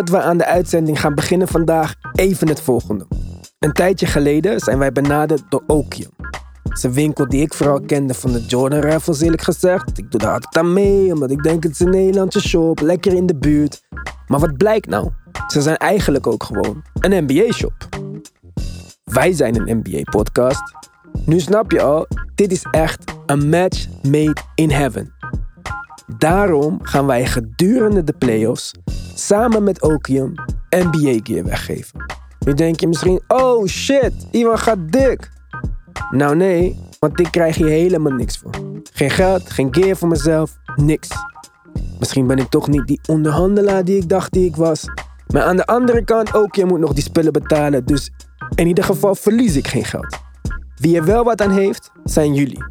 Voordat we aan de uitzending gaan beginnen vandaag, even het volgende. Een tijdje geleden zijn wij benaderd door Okium. Het winkel die ik vooral kende van de Jordan Raffles eerlijk gezegd. Ik doe daar altijd aan mee, omdat ik denk het is een Nederlandse shop, lekker in de buurt. Maar wat blijkt nou? Ze zijn eigenlijk ook gewoon een NBA-shop. Wij zijn een NBA-podcast. Nu snap je al, dit is echt een match made in heaven. Daarom gaan wij gedurende de playoffs samen met Okium NBA gear weggeven. Nu denk je misschien, oh shit, Iwan gaat dik. Nou nee, want dit krijg je helemaal niks voor. Geen geld, geen gear voor mezelf, niks. Misschien ben ik toch niet die onderhandelaar die ik dacht die ik was. Maar aan de andere kant, ook je moet nog die spullen betalen. Dus in ieder geval verlies ik geen geld. Wie er wel wat aan heeft, zijn jullie.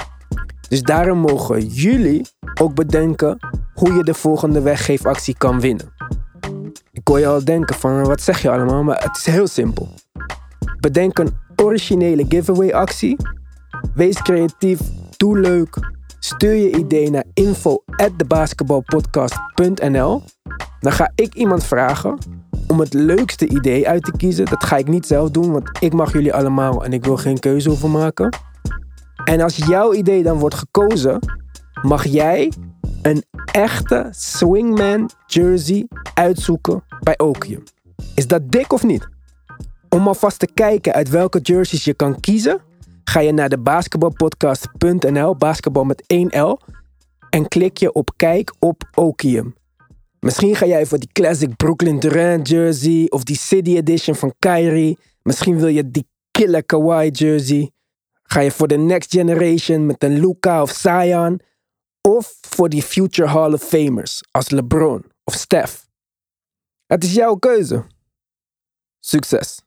Dus daarom mogen jullie ook bedenken hoe je de volgende weggeefactie kan winnen. Hoor je al denken van wat zeg je allemaal, maar het is heel simpel. Bedenk een originele giveaway actie. Wees creatief, doe leuk. Stuur je idee naar info@thebasketballpodcast.nl. Dan ga ik iemand vragen om het leukste idee uit te kiezen. Dat ga ik niet zelf doen, want ik mag jullie allemaal en ik wil geen keuze over maken. En als jouw idee dan wordt gekozen, mag jij een echte Swingman jersey uitzoeken bij Okium. Is dat dik of niet? Om alvast te kijken uit welke jerseys je kan kiezen, ga je naar de basketbalpodcast.nl, basketbal met 1L, en klik je op kijk op Okium. Misschien ga jij voor die classic Brooklyn Durant jersey of die City Edition van Kyrie. Misschien wil je die killer Kawhi jersey. Ga je voor de next generation met een Luca of Zion. Of voor die future Hall of Famers als LeBron of Steph. Het is jouw keuze. Succes.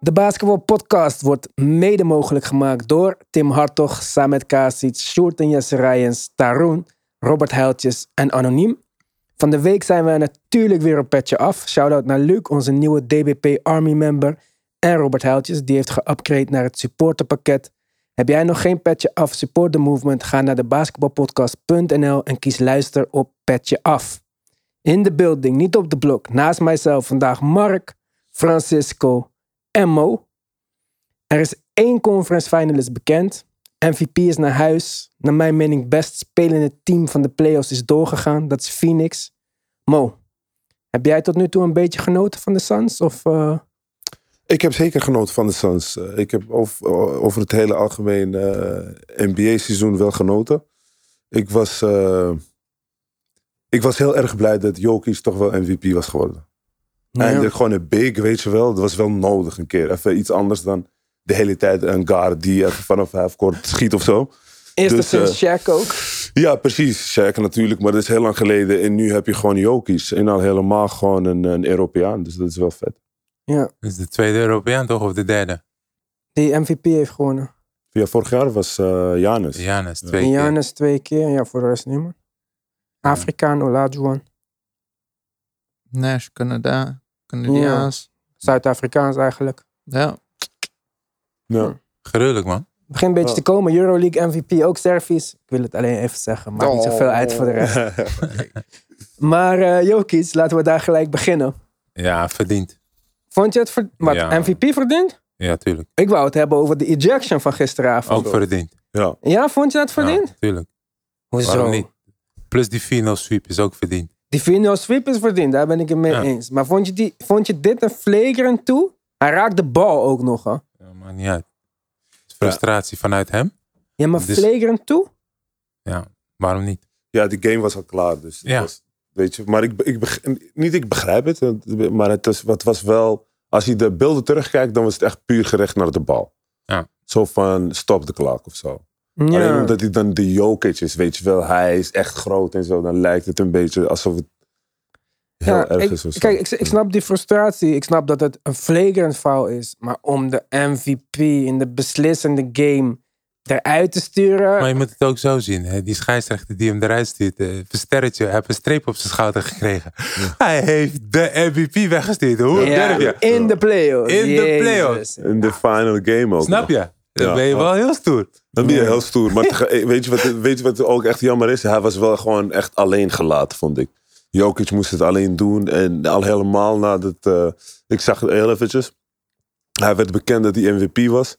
De Basketball Podcast wordt mede mogelijk gemaakt door Tim Hartog, Samet Kasic, Sjoerd en Jesse Rijens, Tarun, Robert Heiltjes en Anoniem. Van de week zijn we natuurlijk weer op petje af. Shoutout naar Luc, onze nieuwe DBP Army member. En Robert Heiltjes, die heeft geupgrade naar het supporterpakket. Heb jij nog geen petje af, support the movement? Ga naar de basketbalpodcast.nl en kies luister op petje af. In de building, niet op de blok. Naast mijzelf vandaag Mark, Francisco en Mo. Er is één conference finalist bekend. MVP is naar huis. Naar mijn mening best spelende team van de playoffs is doorgegaan. Dat is Phoenix. Mo, heb jij tot nu toe een beetje genoten van de Suns? Of, uh... Ik heb zeker genoten van de Suns. Uh, ik heb over, over het hele algemeen uh, NBA-seizoen wel genoten. Ik was, ik was heel erg blij dat Jokic toch wel MVP was geworden. Ja. Eindelijk gewoon een big, weet je wel. Dat was wel nodig een keer. Even iets anders dan de hele tijd een guard die even vanaf halfcourt schiet of zo. Eerste dus, sinds Shaq ook. Ja, precies. Shaq natuurlijk, maar dat is heel lang geleden. En nu heb je gewoon Jokic. En al helemaal gewoon een, een Europeaan. Dus dat is wel vet. Ja. Is de tweede Europeaan toch, of de derde? Die MVP heeft gewonnen. Ja, vorig jaar was uh, Janus. Janus, twee ja. keer. Janus twee keer, ja, voor de rest niet meer. Afrikaan, Olajuwon. Nash, Canada, Canadiaans. Zuid-Afrikaans eigenlijk. Ja. Ja. Gruwelijk, man. Begin een beetje te komen. Euroleague MVP, ook Service. Ik wil het alleen even zeggen. Maakt niet zoveel uit voor de rest. Maar eh Jokic, laten we daar gelijk beginnen. Ja, verdiend. Vond je het ver- wat, Ja. MVP verdiend? Ja, tuurlijk. Ik wou het hebben over de ejection van gisteravond. Ook verdiend. ja. Ja, vond je dat verdiend? Ja, tuurlijk. Hoezo? Waarom niet? Plus die final sweep is ook verdiend. Die final sweep is verdiend, daar ben ik het mee Ja. eens. Maar vond je, die, vond je dit een flagrant toe? Hij raakt de bal ook nog, hè? Ja, maakt niet uit. Het frustratie vanuit hem. Ja, maar Dus- flagrant toe? Ja, waarom niet? ja, die game was al klaar. Dus het Ja. was, weet je, maar ik, ik, niet ik begrijp het. Maar het, is, het was wel... Als je de beelden terugkijkt, dan was het echt puur gericht naar de bal. Ja. Zo van stop de klok of zo. Alleen Ja. omdat hij dan de Jokic is, weet je wel. Hij is echt groot en zo. Dan lijkt het een beetje alsof het heel Ja, erg is. of zo. kijk, ik, ik snap die frustratie. Ik snap dat het een flagrant foul is. Maar om de MVP in de beslissende game eruit te sturen. Maar je moet het ook zo zien. Hè? Die scheidsrechter die hem eruit stuurt. eh, Versterretje, hij heeft een streep op zijn schouder gekregen. Hij heeft de MVP weggestuurd. Hoe Ja, durf je? in de playoffs. In de playoffs. In de final game ook. Snap je? Dan Ja. ben je wel heel stoer. Dan ben je heel stoer. Maar tege- weet, je wat, weet je wat ook echt jammer is? Hij was wel gewoon echt alleen gelaten, vond ik. Jokic moest het alleen doen. En al helemaal nadat... eh, ik zag het heel eventjes. Hij werd bekend dat hij MVP was.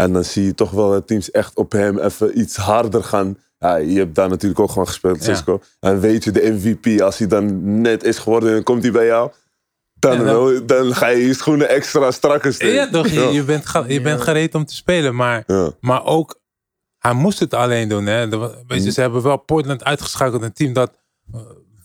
En dan zie je toch wel dat teams echt op hem even iets harder gaan. Ja, je hebt daar natuurlijk ook gewoon gespeeld, Ja. Cisco. En weet je, de MVP, als hij dan net is geworden en komt hij bij jou... Dan, Ja, dan- dan ga je je schoenen extra strakker steken. Ja, toch? Je, je bent, je bent gereed om te spelen, maar, Ja. maar ook, hij moest het alleen doen. Hè? Weet je, ze hebben wel Portland uitgeschakeld, een team dat eh,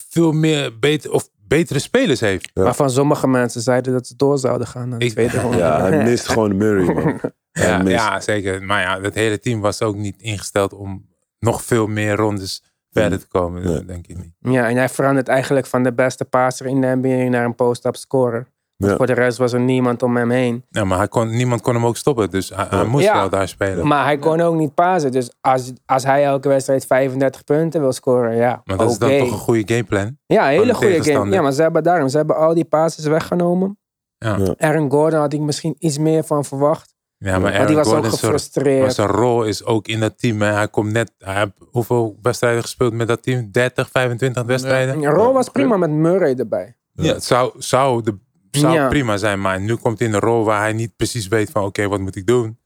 veel meer beter, of betere spelers heeft. Ja. Waarvan sommige mensen zeiden dat ze door zouden gaan naar de Ik- tweede ronde. Ja, hij mist gewoon Murray, man. Ja, zeker. Maar ja, het hele team was ook niet ingesteld om nog veel meer rondes verder te komen. Nee. Dat denk ik niet. Ja, en hij verandert eigenlijk van de beste passer in de NBA naar een post-up scorer. Ja. Voor de rest was er niemand om hem heen. Ja, maar hij kon, niemand kon hem ook stoppen, dus hij, hij moest Ja. wel daar spelen. Maar hij kon ook niet pasen. Dus als, als hij elke wedstrijd 35 punten wil scoren, ja, Maar dat is dan toch een goede gameplan. Ja, een hele de goede game. Ja, maar ze hebben daarom, ze hebben al die passes weggenomen. Ja, Ja. ja. Aaron Gordon had ik misschien iets meer van verwacht. Maar Maar Aaron die was ook Gordon, zijn- maar gefrustreerd. zijn rol is ook in dat team. Hè. Hij komt net, hij heeft hoeveel wedstrijden gespeeld met dat team? 30, 25 wedstrijden? Ja, Rol was prima met Murray erbij. Ja, het zou, zou, de, zou Ja. prima zijn, maar nu komt hij in een rol waar hij niet precies weet van oké, wat moet ik doen?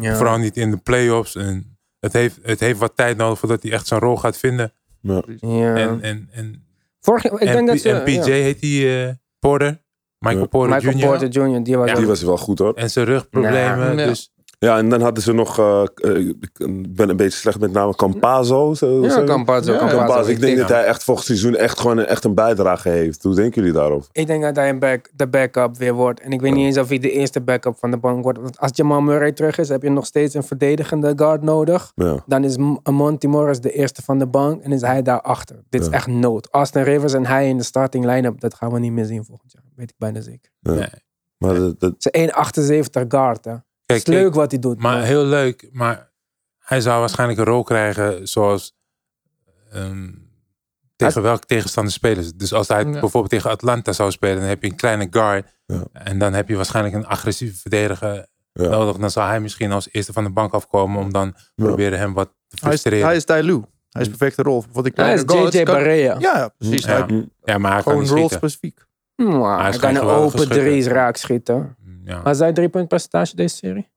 Ja. Vooral niet in de playoffs. En het, heeft, het heeft wat tijd nodig voordat hij echt zijn rol gaat vinden. Ja. Ja. En, en, en, Vorig, ik en, denk dat ze, en PJ ja. heet die eh, Porter. Michael. Porter Michael Jr. Porter Jr., die was Ja. Die was wel goed, hoor. En zijn rugproblemen. Ja. Dus Ja, en dan hadden ze nog... eh, eh, ik ben een beetje slecht met namen. Campazzo. zo- Ja, zo- Campazzo. Ja, Campazzo. Campazzo. Ik denk denk- dat hij echt volgend seizoen echt gewoon een, echt een bijdrage heeft. Hoe denken jullie daarover? Ik denk dat hij een back, de backup weer wordt. En ik weet niet eens of hij de eerste backup van de bank wordt. Want als Jamal Murray terug is, heb je nog steeds een verdedigende guard nodig. Ja. Dan is Monty Morris de eerste van de bank en is hij daarachter. Dit is echt nood. Austin Rivers en hij in de starting line-up, dat gaan we niet meer zien volgend jaar. Weet ik bijna zeker. Ja. Nee. Maar dat, dat- Het is 1,78 guard. Hè. Kijk, het is leuk wat hij doet. Maar heel leuk, maar hij zou waarschijnlijk een rol krijgen zoals ehm, tegen welke tegenstander spelen ze. Dus als hij Ja. bijvoorbeeld tegen Atlanta zou spelen, dan heb je een kleine guard. Ja. En dan heb je waarschijnlijk een agressieve verdediger Ja. nodig. Dan zou hij misschien als eerste van de bank afkomen om dan proberen hem wat te Hij is, frustreren. hij is Tyloo. Hij is perfecte rol. Wat ik hij is JJ Barea. Ja, ja, precies. Ja. Hij- ja, maar hij Gewoon rol specifiek. Nou, Hij hij, kan een open drie's raak schieten. Ja. Drie punt percentage deze serie?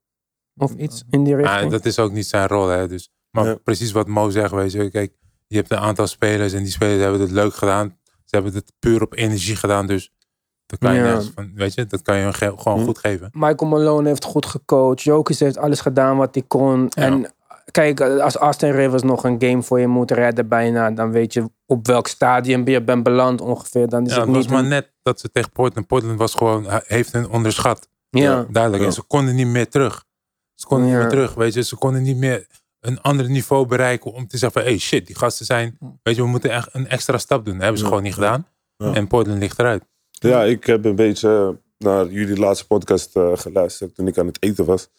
Of iets in die Maar richting? dat is ook niet zijn rol. Hè? Dus, maar Ja. precies wat Mo zegt, weet je. Kijk, je hebt een aantal spelers en die spelers hebben het leuk gedaan. Ze hebben het puur op energie gedaan. Dus dat kan je, Ja. van, weet je, dat kan je gewoon Hm. goed geven. Michael Malone heeft goed gecoacht. Jokic heeft alles gedaan wat hij kon. En kijk, als Austin Rivers nog een game voor je moet redden bijna, dan weet je op welk stadium je bent beland ongeveer. Dan is Ja, het het was niet... maar een- net dat ze tegen Portland. Portland was gewoon, heeft hun onderschat. Ja. Duidelijk. Ja. En ze konden niet meer terug. Ze konden Ja. niet meer terug, weet je. Ze konden niet meer een ander niveau bereiken om te zeggen van, hey shit, die gasten zijn, weet je, we moeten echt een extra stap doen. Dat hebben ze Ja. gewoon niet gedaan. Ja. En Portland ligt eruit. Ja, ik heb een beetje naar jullie laatste podcast eh, geluisterd toen ik aan het eten was.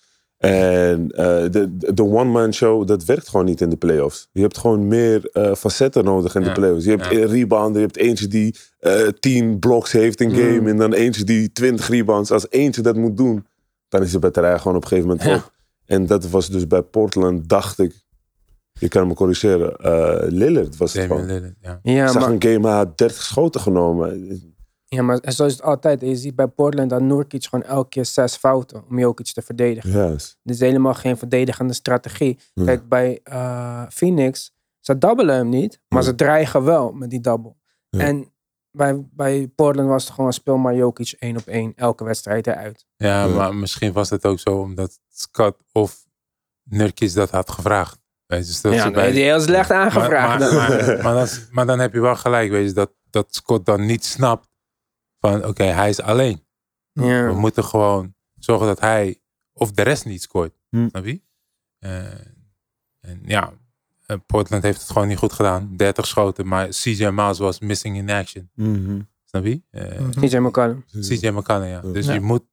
En eh, de, de one-man show, dat werkt gewoon niet in de playoffs. Je hebt gewoon meer eh, facetten nodig in de Ja, playoffs. Je hebt ja. een rebounder, je hebt eentje die eh 10 blocks heeft in game. Mm. En dan eentje die 20 rebounds. Als eentje dat moet doen, dan is de batterij gewoon op een gegeven moment Ja. op. En dat was dus bij Portland, dacht ik, je kan me corrigeren, eh Lillard was het gewoon. Lillard, ja. Ja, Ik zag maar, een game, hij had 30 schoten genomen. Ja, maar zo is het altijd. En Je ziet bij Portland dat Nurkic gewoon elke keer zes fouten om Jokic te verdedigen. Dit is helemaal geen verdedigende strategie. Ja. Kijk, bij eh, Phoenix, ze dubbelen hem niet, maar Ja. ze dreigen wel met die double. Ja. En bij, bij Portland was het gewoon speel maar Jokic één op één, elke wedstrijd eruit. Ja, maar misschien was het ook zo omdat Scott of Nurkic dat had gevraagd. Weet je, dus dat Ja, nee, bij- die heel slecht maar, aangevraagd. maar, maar, maar, dan, maar dan heb je wel gelijk, weet je, dat, dat Scott dan niet snapt van oké, hij is alleen. We ja. moeten gewoon zorgen dat hij of de rest niet scoort. Hm. Snap je? Eh, en ja, eh, Portland heeft het gewoon niet goed gedaan. 30 schoten, maar CJ Miles was missing in action. Mhm. Snap je? Eh, Mhm. CJ McCollum. CJ McCollum, ja. Dus Ja. je, moet,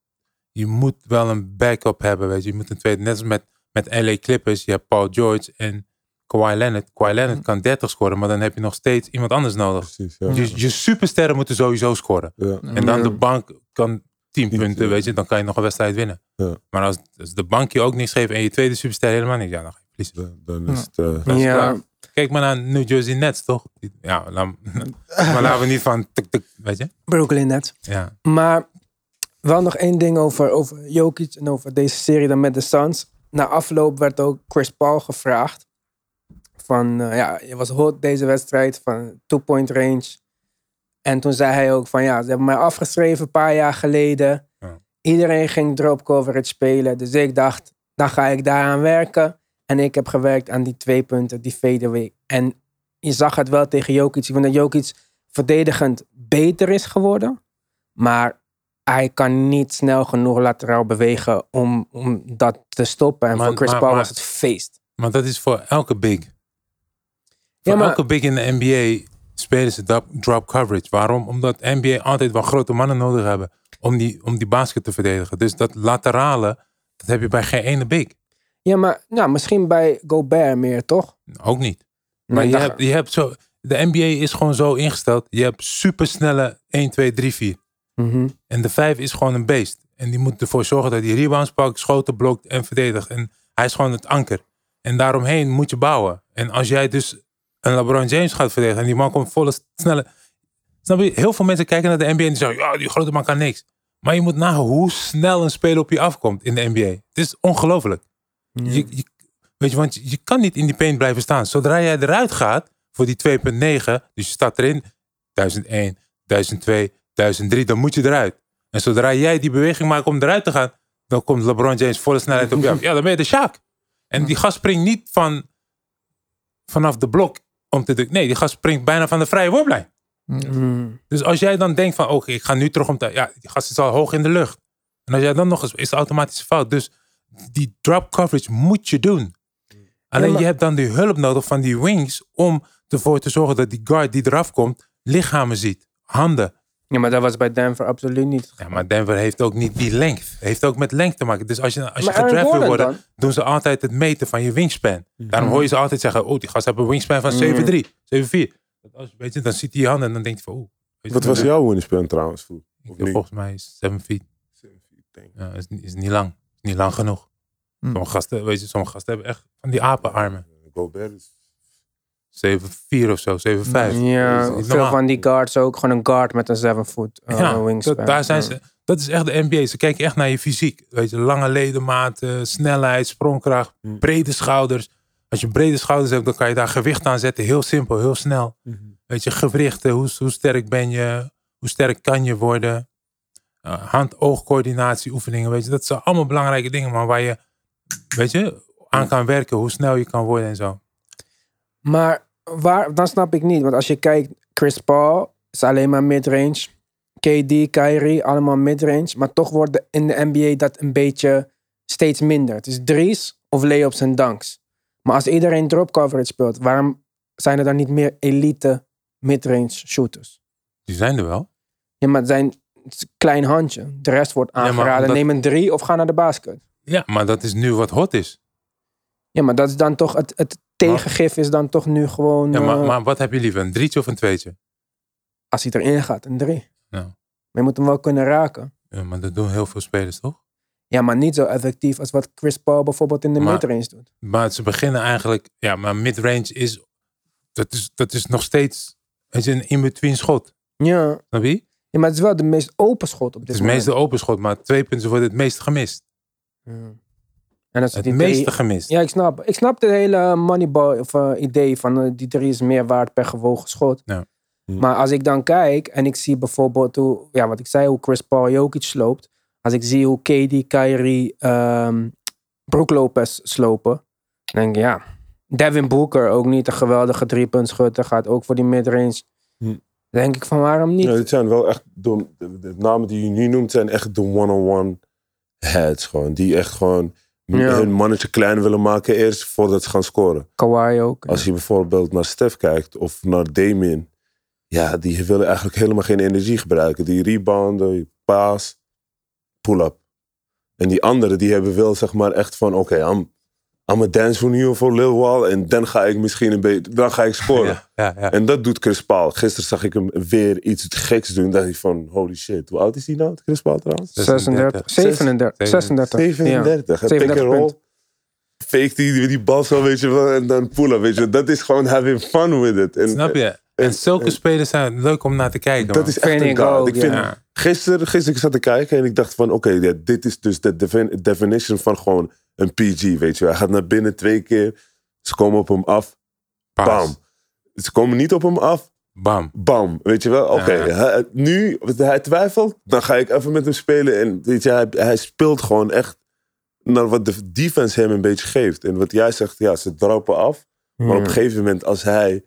je moet wel een backup hebben, weet je. Je moet een tweede, net als met, met LA Clippers. Je hebt Paul George en Kawhi Leonard. Kawhi Leonard kan 30 scoren, maar dan heb je nog steeds iemand anders nodig. Precies, ja. Je, je supersterren moeten sowieso scoren. ja. En dan de bank kan 10 Tien, punten, weet je. Dan kan je nog een wedstrijd winnen. Ja. Maar als, als de bank je ook niks geeft en je tweede superster helemaal niet, ja, dan ga je verliezen. Dan, dan is het... eh, Ja, Kijk, kijk maar naar New Jersey Nets, toch? Ja, laat, maar laten we niet van, tuk, tuk, weet je? Brooklyn net. Ja. Maar wel nog één ding over, over Jokic en over deze serie dan met de Suns. Na afloop werd ook Chris Paul gevraagd. Van, eh, ja, je was hot deze wedstrijd van two-point range. En toen zei hij ook van, ja, ze hebben mij afgeschreven een paar jaar geleden. Ja. Iedereen ging drop coverage spelen. Dus ik dacht, dan ga ik daaraan werken. En ik heb gewerkt aan die twee punten, die fadeaway. En je zag het wel tegen Jokic. Ik vond dat Jokic verdedigend beter is geworden. Maar hij kan niet snel genoeg lateraal bewegen om, om dat te stoppen. En Maar- voor Chris maar- Paul maar- was het feest. Maar dat is voor elke big. Voor Ja, maar- elke big in de NBA spelen ze drop, coverage. Waarom? Omdat NBA altijd wel grote mannen nodig hebben om die, om die basket te verdedigen. Dus dat laterale, dat heb je bij geen ene big. Ja, maar nou, misschien bij Gobert meer, toch? Ook niet. Maar Nee, je, hebt, je hebt zo, de NBA is gewoon zo ingesteld. Je hebt supersnelle 1, 2, 3, 4. Mhm. En de 5 is gewoon een beest. En die moet ervoor zorgen dat hij rebounds pakt, schoten blokt en verdedigt. En hij is gewoon het anker. En daaromheen moet je bouwen. En als jij dus een LeBron James gaat verdedigen en die man komt volle snelle. Snap je? Heel veel mensen kijken naar de NBA en die zeggen: ja, die grote man kan niks. Maar je moet nagaan hoe snel een speler op je afkomt in de NBA. Het is ongelooflijk. Je, je- weet je, want je, je kan niet in die paint blijven staan. Zodra jij eruit gaat voor die 2.9, dus je staat erin, 1001, 1002, 1003, dan moet je eruit. En zodra jij die beweging maakt om eruit te gaan, dan komt LeBron James volle snelheid op je af. Ja, dan ben je de Shaq. En die gast springt niet van, vanaf de blok om te drukken. Nee, die gast springt bijna van de vrije worplijn. Mhm. Dus als jij dan denkt van, oké, ik ga nu terug om te... Ja, die gast is al hoog in de lucht. En als jij dan nog eens... Is het automatisch fout. Dus die drop coverage moet je doen. Alleen maar- je hebt dan die hulp nodig van die wings... om ervoor te zorgen dat die guard die eraf komt... lichamen ziet. Handen. Ja, maar dat was bij Denver absoluut niet. Ja, maar Denver heeft ook niet die lengte. Heeft ook met lengte te maken. Dus als je, als je gedraft wil worden... dan? doen ze altijd het meten van je wingspan. Daarom hoor je ze altijd zeggen... oh, die gast heeft een wingspan van 7'3, 7'4. Dat Als, weet je, dan ziet hij je handen en dan denkt hij van... je, Wat was jouw wingspan trouwens? Voel? ik Of denk volgens mij is 7 feet. Denk. Ja, is, niet- is niet lang. Is niet lang genoeg. Hm. Sommige gasten, weet je, sommige gasten hebben echt van die apenarmen. Gobert is 7-4 of zo, 7-5. Ja, veel normaal. van die guards ook gewoon een guard met een 7 foot uh, ja, wingspan. dat, daar zijn Ja. ze, dat is echt de NBA. Ze kijken echt naar je fysiek. Weet je, lange ledematen, snelheid, sprongkracht, Hm. brede schouders. Als je brede schouders hebt, dan kan je daar gewicht aan zetten. Heel simpel, heel snel. Weet je, gewrichten, hoe, hoe sterk ben je? Hoe sterk kan je worden? Uh, Hand-oogcoördinatie oefeningen, weet je. Dat zijn allemaal belangrijke dingen, maar waar je, weet je, aan kan werken. Hoe snel je kan worden en zo. Maar waar, dan snap ik niet. Want als je kijkt, Chris Paul is alleen maar midrange. KD, Kyrie, allemaal midrange. Maar toch wordt in de NBA dat een beetje steeds minder. Het is drie's of layups en dunks. Maar als iedereen drop coverage speelt, waarom zijn er dan niet meer elite midrange shooters? Die zijn er wel. Ja, maar het zijn het is een klein handje. De rest wordt aangeraden. omdat- Neem een drie of ga naar de basket. Ja, maar dat is nu wat hot is. Ja, maar dat is dan toch het, het tegengif is dan toch nu gewoon Ja, maar, eh, maar wat heb je liever? Een drietje of een tweetje? als hij erin gaat, een drie. Ja. Maar je moet hem wel kunnen raken. Ja, maar dat doen heel veel spelers, toch? Ja, maar niet zo effectief als wat Chris Paul bijvoorbeeld in de Maar- midrange doet. Maar ze beginnen eigenlijk... Ja, maar midrange is... Dat is, dat is nog steeds... Het is een in-between schot. Ja. Snap je? ja, maar het is wel de meest open schot op Het dit is moment. meestal open schot, maar twee punten worden het meest gemist. Ja. En als Het die meeste drie- gemist. Ja, ik snap. Ik snap het hele moneyball of, eh, idee van eh, die drie is meer waard per gewogen schot. Ja. Hm. Maar als ik dan kijk en ik zie bijvoorbeeld hoe, ja, wat ik zei, hoe Chris Paul Jokic sloopt. Als ik zie hoe KD, Kyrie, ehm Brook Lopez slopen. Dan denk ik, ja, Devin Booker ook niet een geweldige driepuntschutter. Gaat ook voor die midrange. Hm. Dan denk ik van waarom niet? Ja, dit zijn wel echt, de, de, de namen die je nu noemt, zijn echt de one-on-one heads gewoon. Die echt gewoon Ja. hun mannetje klein willen maken eerst voordat ze gaan scoren. Kawhi ook. Als je bijvoorbeeld naar Steph kijkt of naar Damien. Ja, die willen eigenlijk helemaal geen energie gebruiken. Die rebounden, paas, pull-up. En die anderen die hebben wel zeg maar echt van oké, I'm, I'm a dance for you for a little while. En dan ga ik misschien een beetje, dan ga ik scoren. Ja, ja, ja. En dat doet Chris Paul. Gisteren zag ik hem weer iets geks doen. dacht ik van, holy shit. Hoe oud is hij nou, Chris Paul trouwens? 36, 37, 36. 37. Ja. Een pick and 37 roll. fake die, die bal zo, weet je wel, en dan pullen, weet je. Dat is gewoon having fun with it. En, Snap je? En zulke spelers zijn leuk om naar te kijken. Dat man. is echt een ook, Ik vind, gisteren, gisteren ik zat te kijken en ik dacht van, oké, ja, dit is dus de defin- definition van gewoon een PG, weet je wel. Hij gaat naar binnen twee keer, ze komen op hem af, bam. Ze komen niet op hem af, Bam. bam. Weet je wel, oké, Ja. hij- nu hij twijfelt, dan ga ik even met hem spelen. En weet je, hij, hij speelt gewoon echt naar wat de defense hem een beetje geeft. En wat jij zegt, ja, ze droppen af. Maar op een gegeven moment, als hij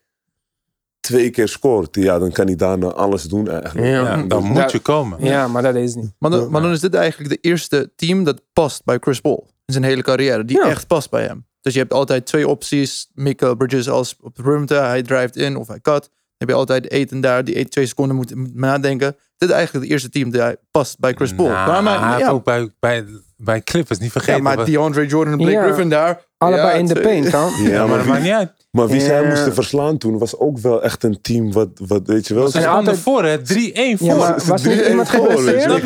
twee keer scoort, ja, dan kan hij daarna alles doen eigenlijk. Ja, dan moet Dat- je komen. Ja, maar dat is niet. Maar dan, maar dan is dit eigenlijk de eerste team dat past bij Chris Paul. In zijn hele carrière. Die Ja. echt past bij hem. Dus je hebt altijd twee opties. Michael Bridges als op de perimeter. Hij drivet in of hij cut. Dan heb je altijd eten daar. Die eten twee seconden moet nadenken. Dit is eigenlijk het eerste team dat hij past bij Chris Paul. Nou, maar, maar, ja, ook bij, bij, bij Clippers niet vergeten. ja, maar wat- DeAndre Jordan en Blake Ja. Griffin daar. Allebei Ja, in de paint, dan. Ja, maar dat wie, maakt niet uit. maar wie zij moesten verslaan toen was ook wel echt een team wat, wat weet je wel. Ze altijd- voor, hè? 3-1 voor. Was niet iemand geblesseerd?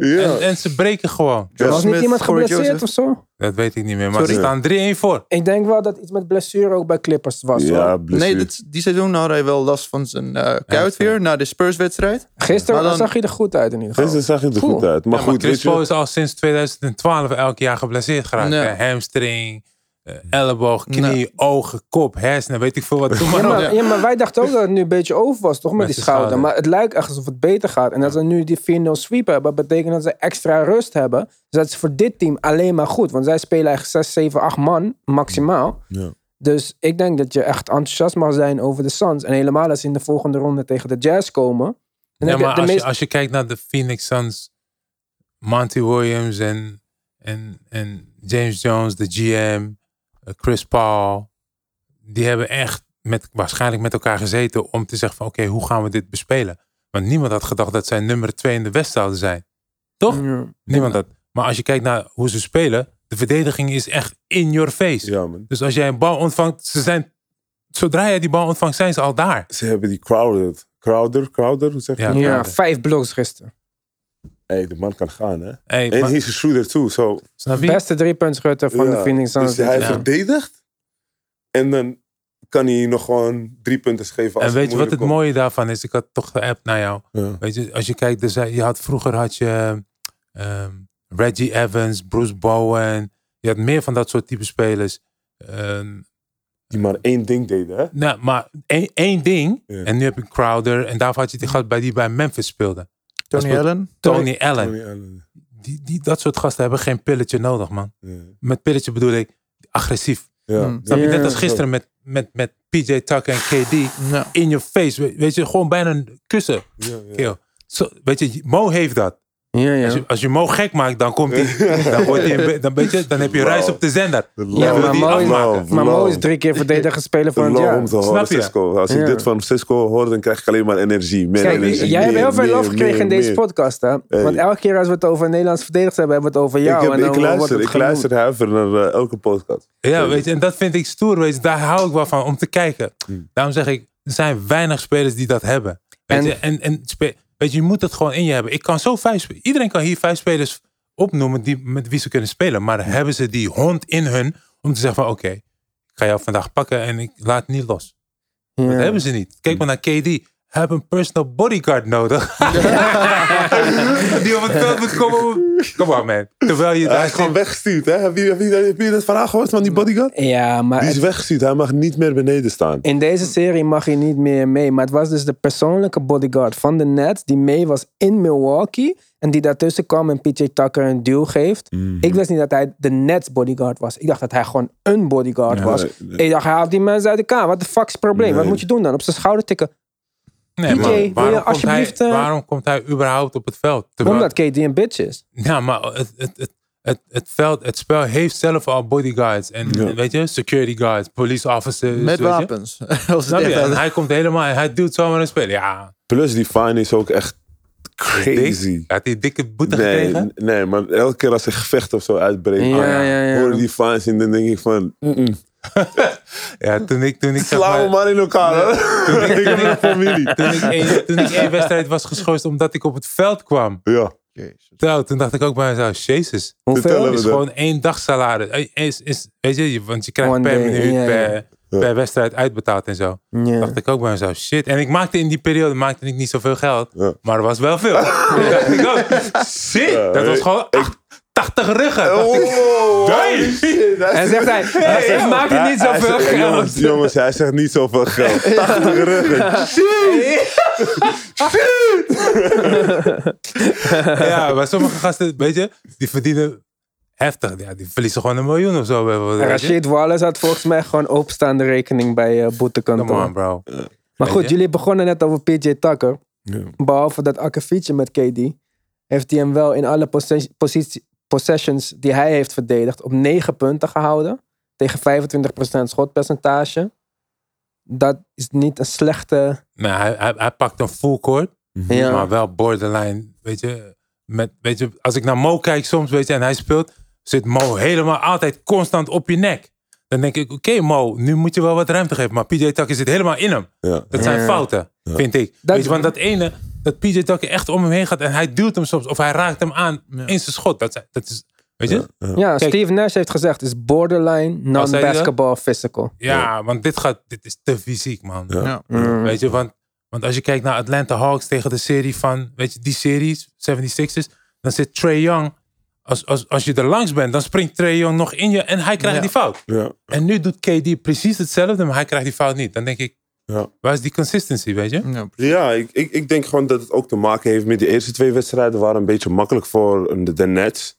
En, en ze breken gewoon. Was niet iemand geblesseerd of zo? Dat weet ik niet meer. Maar Sorry? ze staan 3-1 voor. Ik denk wel dat iets met blessure ook bij Clippers was. Ja, hoor. Nee, dit, die seizoen had hij wel last van zijn eh kuit Ja, weer. Na de Spurs-wedstrijd. Gisteren Maar dan- zag je er goed uit in ieder geval. Zag je er goed uit. Maar Ja, maar goed, Chris Paul is al sinds 2012 elk jaar geblesseerd geraakt. Nee. Hamstring, eh, elleboog, knie, Nee. ogen, kop, hersenen, weet ik veel wat. Ja maar ja, maar wij dachten ook dat het nu een beetje over was, toch? Met, Met die de schouder. schouder. Maar het lijkt echt alsof het beter gaat. En dat ze nu die 4-0 sweep hebben, betekent dat ze extra rust hebben. Dus dat is voor dit team alleen maar goed. Want zij spelen eigenlijk 6, 7, 8 man maximaal. Ja. Dus ik denk dat je echt enthousiast mag zijn over de Suns. En helemaal als ze in de volgende ronde tegen de Jazz komen. Ja, maar de als, meest... je, als je kijkt naar de Phoenix Suns, Monty Williams en, en, en James Jones, de GM, eh, Chris Paul, die hebben echt met, waarschijnlijk met elkaar gezeten om te zeggen van oké, hoe gaan we dit bespelen? Want niemand had gedacht dat zij nummer 2 in de West zouden zijn. Toch? Ja. Niemand had. Maar als je kijkt naar hoe ze spelen, de verdediging is echt in your face. Ja, man. Dus als jij een bal ontvangt, ze zijn, zodra jij die bal ontvangt, zijn ze al daar. Ze hebben die Crowder. Crowder, Crowder, hoe zeg je Ja. dat? Ja, vijf bloks gisteren. Hey, de man kan gaan, hè? Hey, En maar- he's a shooter too, so. snap je? Beste driepuntschutter van de Phoenix Suns. Dus hij Ja. verdedigt. En dan kan hij nog gewoon drie punten geven. Als En weet je wat het mooie daarvan is? Ik had toch geappt naar jou. Ja. Weet je, als je kijkt, er je had, vroeger had je ehm, Reggie Evans, Bruce Bowen. Je had meer van dat soort type spelers. Ehm, Die maar één ding deden, hè? nou, maar één, één ding. Ja. En nu heb je Crowder. En daarvoor had je die gast bij die bij Memphis speelde. Tony Allen. Tony Allen. Tony Allen. Die, die, dat soort gasten hebben geen pilletje nodig, man. Ja. Met pilletje bedoel ik agressief. Ja. Hmm. Snap je? Net als gisteren met, met, met PJ Tucker en KD. Ja. In your face. Weet, je, gewoon bijna een kussen. Ja, ja. Kill. Zo, weet je, Mo heeft dat. Ja, ja. Als, je, als je Mo gek maakt, dan komt hij. Dan, wordt hij dan, dan heb je reis op de zender. De Ja, maar die Mo is, maar Mo is drie keer verdediger speler De van het jaar. Snap je? Cisco. Als ik dit van Cisco hoor, dan krijg ik alleen maar energie. Meer Kijk, energie. jij hebt heel veel lof gekregen meer, in deze meer. podcast, hè? Want elke keer als we het over Nederlands verdedigers hebben, hebben we het over jou. ik, heb, en dan ik wordt luister, het ik luister huiver naar eh, elke podcast. Ja, weet je, en dat vind ik stoer. Weet je, daar hou ik wel van om te kijken. Hmm. Daarom zeg ik, er zijn weinig spelers die dat hebben. Weet En- je, en, en spe- weet je, je moet het gewoon in je hebben. Ik kan zo vijf, iedereen kan hier vijf spelers opnoemen die, met wie ze kunnen spelen. Maar hebben ze die hond in hun om te zeggen van oké, ik ga jou vandaag pakken en ik laat het niet los. Ja. Dat hebben ze niet. Kijk maar naar KD. Heeft een personal bodyguard nodig. die op het veld moet komen. Kom op man. Terwijl je Hij daar is gewoon weggestuurd, hè? Heb je, heb, je, heb je dat verhaal gehoord van die bodyguard? Ja, maar Die is het- weggestuurd. Hij mag niet meer beneden staan. in deze serie mag hij niet meer mee. Maar het was dus de persoonlijke bodyguard van de Nets die mee was in Milwaukee. En die daartussen kwam en PJ Tucker een duw geeft. Mhm. Ik wist niet dat hij de Nets bodyguard was. Ik dacht dat hij gewoon een bodyguard was. nee, nee. Ik dacht, hij haalt die mensen uit elkaar. Wat de fuck is het probleem? Wat moet je doen dan? Op zijn schouder tikken. Nee, PJ, maar wil je waarom, komt alsjeblieft, hij, eh, waarom komt hij überhaupt op het veld? Terwijl- Omdat KD een bitch is. Ja, maar het, het, het, het, het veld, het spel heeft zelf al bodyguards. En Ja. weet je, security guards, police officers. Met wapens. En hij komt helemaal, en hij doet zomaar een spelen. Ja, Plus die fine is ook echt crazy. dik. Had hij een dikke boete Nee, gekregen? nee, maar elke keer als er gevecht of zo uitbreekt, Ja, ah, ja, ja. hoor je die fines en dan denk ik van. Ja, toen ik, toen ik zeg sla maar, in elkaar. hè. ik familie. toen ik, één, toen ik één wedstrijd was geschorst omdat ik op het veld kwam. Ja, Jezus. Zo, toen dacht ik ook bij mezelf, jezus. Hoeveel? hem. is gewoon één dag salaris. Is, is, weet je, want je krijgt One per day, minuut, per, wedstrijd uitbetaald en zo. Dacht ik ook bij mezelf, shit. En ik maakte in die periode maakte ik niet zoveel geld. Maar er was wel veel. Toen dacht ik ook, shit. Ja, dat was gewoon acht- 80 ruggen. Oh, Damn. En zegt hij, ik maak het niet zoveel zegt- geld. Jongens, jongens, hij zegt niet zoveel geld. 80 ruggen. ja, maar sommige gasten, weet je, die verdienen heftig. Ja, die verliezen gewoon een miljoen of zo. Rashid Wallace had volgens mij gewoon openstaande rekening bij uh, boetekantoor. Come on, bro. Maar goed, je? jullie begonnen net over PJ Tucker. Behalve dat akkefietje met KD, heeft hij hem wel in alle possess- positie- possessions die hij heeft verdedigd op 9 punten gehouden. Tegen 25% schotpercentage. Dat is niet een slechte. Nee, hij, hij, hij pakt een full court, Ja. maar wel borderline. Weet je, met, weet je, als ik naar Mo kijk soms, weet je, en hij speelt, zit Mo helemaal altijd constant op je nek. Dan denk ik, oké Mo, nu moet je wel wat ruimte geven. Maar PJ Tucker zit helemaal in hem. Ja. Dat zijn Ja. fouten, vind ik. Dat- weet je, want dat ene, dat PJ Tucker echt om hem heen gaat en hij duwt hem soms of hij raakt hem aan Ja. in zijn schot. Dat, dat is, weet je? Ja, Ja, Kijk. Steve Nash heeft gezegd: is borderline non-basketball physical. want dit, gaat, dit is te fysiek, man. Ja. Ja. Mm. Weet je, want, want als je kijkt naar Atlanta Hawks tegen de serie van, weet je, die series, 76ers, dan zit Trey Young, als, als, als je er langs bent, dan springt Trey Young nog in je en hij krijgt Ja. die fout. Ja. En nu doet KD precies hetzelfde, maar hij krijgt die fout niet. Dan denk ik, Ja. waar is die consistency, weet je? Ja, Ja, ik, ik, ik denk gewoon dat het ook te maken heeft met de eerste twee wedstrijden. waren een beetje makkelijk voor de, de Nets.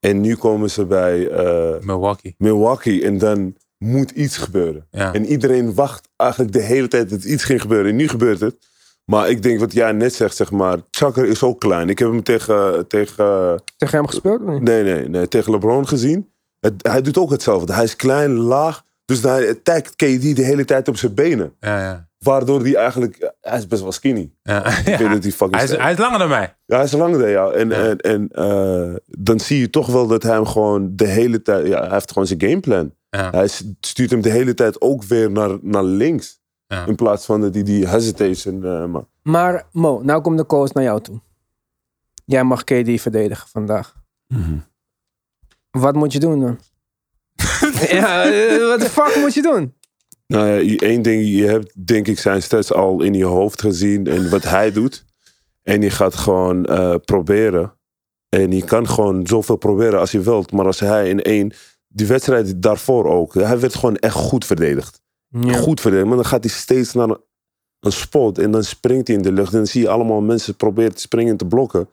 En nu komen ze bij eh, Milwaukee. Milwaukee en dan moet iets gebeuren. Ja. En iedereen wacht eigenlijk de hele tijd dat iets ging gebeuren. En nu gebeurt het. Maar ik denk wat jij net zegt, zeg maar. Chucker is ook klein. Ik heb hem tegen, tegen, Tegen hem gespeeld? of niet? nee, nee, nee, tegen LeBron gezien. Het, hij doet ook hetzelfde. Hij is klein, laag. Dus hij attackt KD de hele tijd op zijn benen. Ja, ja. Waardoor hij eigenlijk... Hij is best wel skinny. ja. Ik weet dat hij fucking Hij, is, hij is langer dan mij. Ja, hij is langer dan jou. En, Ja. en, en eh, dan zie je toch wel dat hij hem gewoon de hele tijd... Ja, hij heeft gewoon zijn gameplan. Ja. Hij stuurt hem de hele tijd ook weer naar, naar links. Ja. In plaats van dat hij die hesitation eh maakt. Maar Mo, nou komt de coach naar jou toe. Jij mag KD verdedigen vandaag. Wat moet je doen dan? ja, eh, wat de fuck moet je doen? Nou ja, één ding, je hebt denk ik zijn stats al in je hoofd gezien en wat hij doet. En je gaat gewoon eh, proberen. En je kan gewoon zoveel proberen als je wilt. Maar als hij in één, die wedstrijd daarvoor ook, hij werd gewoon echt goed verdedigd. Goed verdedigd. Maar dan gaat hij steeds naar een, een spot en dan springt hij in de lucht. En dan zie je allemaal mensen proberen te springen en te blokken.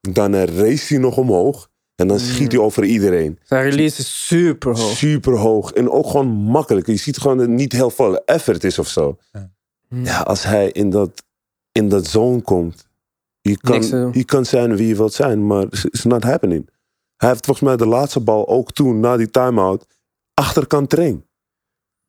Dan eh, race hij nog omhoog en dan schiet hij over iedereen. Zijn release is super hoog. Super hoog. En ook gewoon makkelijk. Je ziet gewoon dat het niet heel veel effort is of zo. Ja. Ja, als hij in dat, in dat zone komt. Je kan, je kan zijn wie je wilt zijn, maar it's it's not happening. Hij heeft volgens mij de laatste bal ook toen, na die timeout, achterkant train.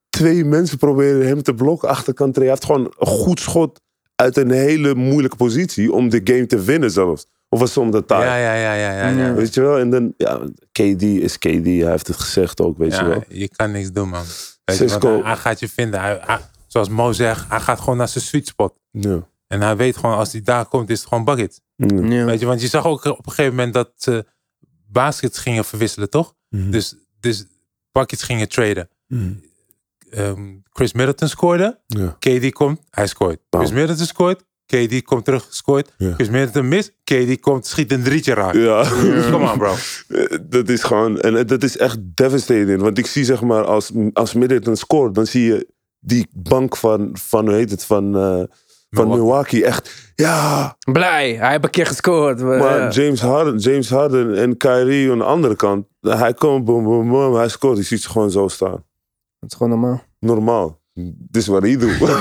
Twee mensen proberen hem te blokken achterkant train. Hij heeft gewoon een goed schot uit een hele moeilijke positie om de game te winnen zelfs. Of was om de taak? Ja, ja, ja, ja, ja. ja. Weet je wel? En dan, ja, KD is KD. Hij heeft het gezegd ook, weet je wel. je kan niks doen, man. Weet je, want Cisco. hij, hij gaat je vinden. Hij, hij- zoals Mo zegt, hij gaat gewoon naar zijn sweet spot. Ja. En hij weet gewoon, als hij daar komt, is het gewoon bucket. Ja. Weet je, want je zag ook op een gegeven moment dat ze baskets gingen verwisselen, toch? Mhm. Dus, dus buckets gingen traden. Mhm. Ehm, Chris Middleton scoorde. Ja. KD komt, hij scoort. Bam. Chris Middleton scoort. KD komt terug, scoort. Ja. Chris Middleton mist. KD komt, schiet een drietje raak. Ja. Come on, bro. Eh, Dat is gewoon, en dat is echt devastating. Want ik zie zeg maar, als, als Middleton scoort, dan zie je die bank van, van hoe heet het, van, eh, van Milwaukee. Echt, ja. Blij, hij heeft een keer gescoord. Maar ja. James Harden, James Harden en Kyrie aan de andere kant, hij komt, boom, boom, boom, hij scoort, je ziet ze gewoon zo staan. Dat is gewoon normaal. Normaal. Dit is wat hij doet. Stone.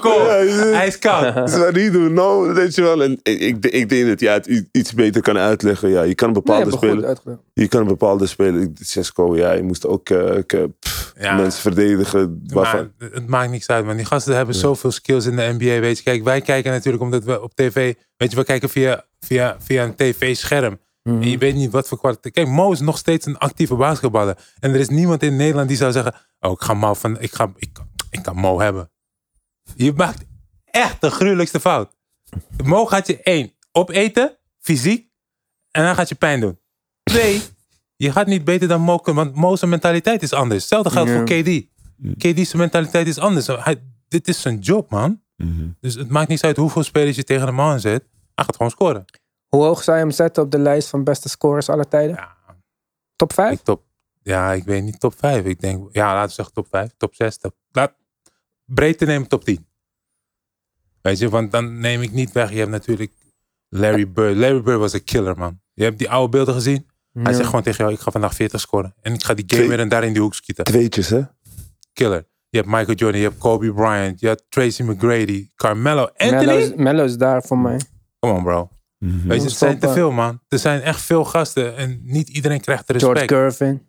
Ja, je- Hij is koud. Dit is wat hij doet. Nou, weet je wel. En ik, ik, ik denk dat jij het iets beter kan uitleggen. Ja, je kan een Nee, bepaalde spelen. Je kan een bepaalde speler, Cisco, ja, je moest ook eh, pff, Ja. mensen verdedigen. Waarvan, Maar het maakt niks uit, man. Die gasten hebben zoveel skills in de NBA, weet je. Kijk, wij kijken natuurlijk omdat we op tv... Weet je, we kijken via, via, via een tv-scherm. Mhm. En je weet niet wat voor kwaliteit... Kijk, Mo is nog steeds een actieve basketballer. En er is niemand in Nederland die zou zeggen... Oh, ik ga Mo van... Ik, ga, ik, ik kan Mo hebben. Je maakt echt de gruwelijkste fout. Mo gaat je één opeten, fysiek, en dan gaat je pijn doen. Twee, je gaat niet beter dan Mo, want Mo's mentaliteit is anders. Hetzelfde geldt voor KD. KD's mentaliteit is anders. Hij, dit is zijn job, man. Mhm. Dus het maakt niet uit hoeveel spelers je tegen hem aan zet. Hij gaat gewoon scoren. Hoe hoog zou je hem zetten op de lijst van beste scorers aller tijden? Ja, Top 5? ik top, ja, ik weet niet top 5. Ik denk, ja, laten we zeggen top 5, top 6. Top, laat, breedte nemen top 10. Weet je, want dan neem ik niet weg. Je hebt natuurlijk Larry Bird. Larry Bird was een killer, man. Je hebt die oude beelden gezien. Hij zegt gewoon tegen jou, ik ga vandaag 40 scoren. En ik ga die game weer en daar in die hoek schieten. Tweetjes, hè? Killer. Je hebt Michael Jordan, je hebt Kobe Bryant, je hebt Tracy McGrady, Carmelo Anthony. Mello is daar voor mij. Come on, bro. Mhm. Weet je, het zijn te veel, man. Er zijn echt veel gasten en niet iedereen krijgt de respect. George Gervin,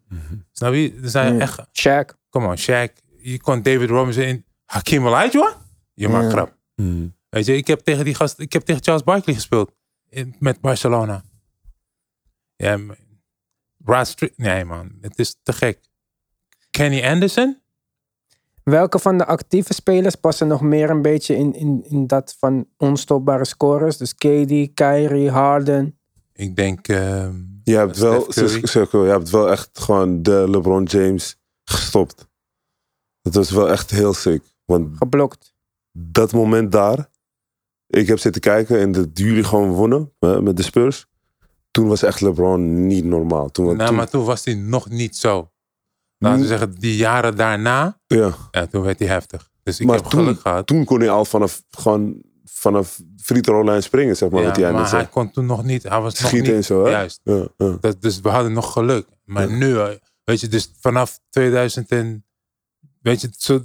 Snap je? Er zijn echt Shaq. Come on, Shaq. Je kon David Robinson in. Hakim Olajuwon? Je maakt grap. Mhm. Weet je, ik heb tegen die gast, ik heb tegen Charles Barkley gespeeld. In, met Barcelona. Ja, man. Rod Stri- Nee, man. Het is te gek. Kenny Anderson? Welke van de actieve spelers passen nog meer een beetje in, in, in dat van onstopbare scorers? Dus KD, Kyrie, Harden. Ik denk... ehm, Je hebt wel. Cirkel, je hebt wel echt gewoon de LeBron James gestopt. Dat was wel echt heel sick. Want Geblokt. dat moment daar, ik heb zitten kijken en dat jullie gewoon wonnen hè, met de Spurs. Toen was echt LeBron niet normaal. Toen, nou, toen- maar toen was hij nog niet zo. Laten we Mm. zeggen, die jaren daarna, ja, ja, toen werd hij heftig. Dus ik Maar heb toen- geluk gehad. toen kon hij al vanaf, gewoon vanaf free throw lijn springen, zeg maar. Ja, wat jij net maar hij zei. kon toen nog niet. Hij was nog niet. zo, hè? Juist. Ja, ja. Dat, dus we hadden nog geluk. Maar nu, eh, weet je, dus vanaf 2000 en, weet je, zo,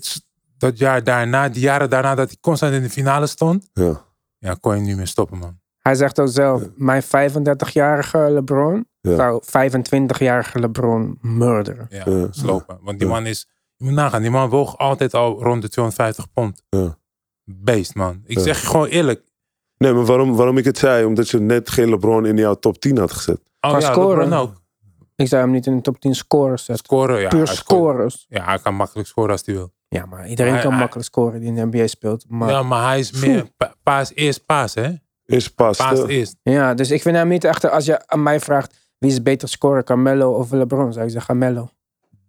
dat jaar daarna, die jaren daarna dat hij constant in de finale stond, ja. ja, kon je niet meer stoppen, man. Hij zegt ook zelf, mijn 35-jarige LeBron Ja. zou 25-jarige LeBron murderen. Ja, Ja. slopen. Want die Ja. man is, je moet nagaan, die man woog altijd al rond de 250 pond. Ja. Beest, man. Ik Ja. zeg je gewoon eerlijk. Nee, maar waarom, waarom ik het zei? Omdat je net geen LeBron in jouw top 10 had gezet. Oh Qua ja, scoren. LeBron ook. Ik zou hem niet in de top 10 scorers zetten. Scoren, ja. Puur scorers. Ja, hij kan makkelijk scoren als hij wil. Ja, maar iedereen Hij- kan hij- makkelijk scoren die in de NBA speelt. Maar Ja, ja. maar hij is meer pa- paas eerst paas, hè? Eerst pas. Paas eh, eerst. dus ik vind hem niet echt... Als je aan mij vraagt, wie is beter scorer, Carmelo of LeBron? Zou ik zeggen Melo.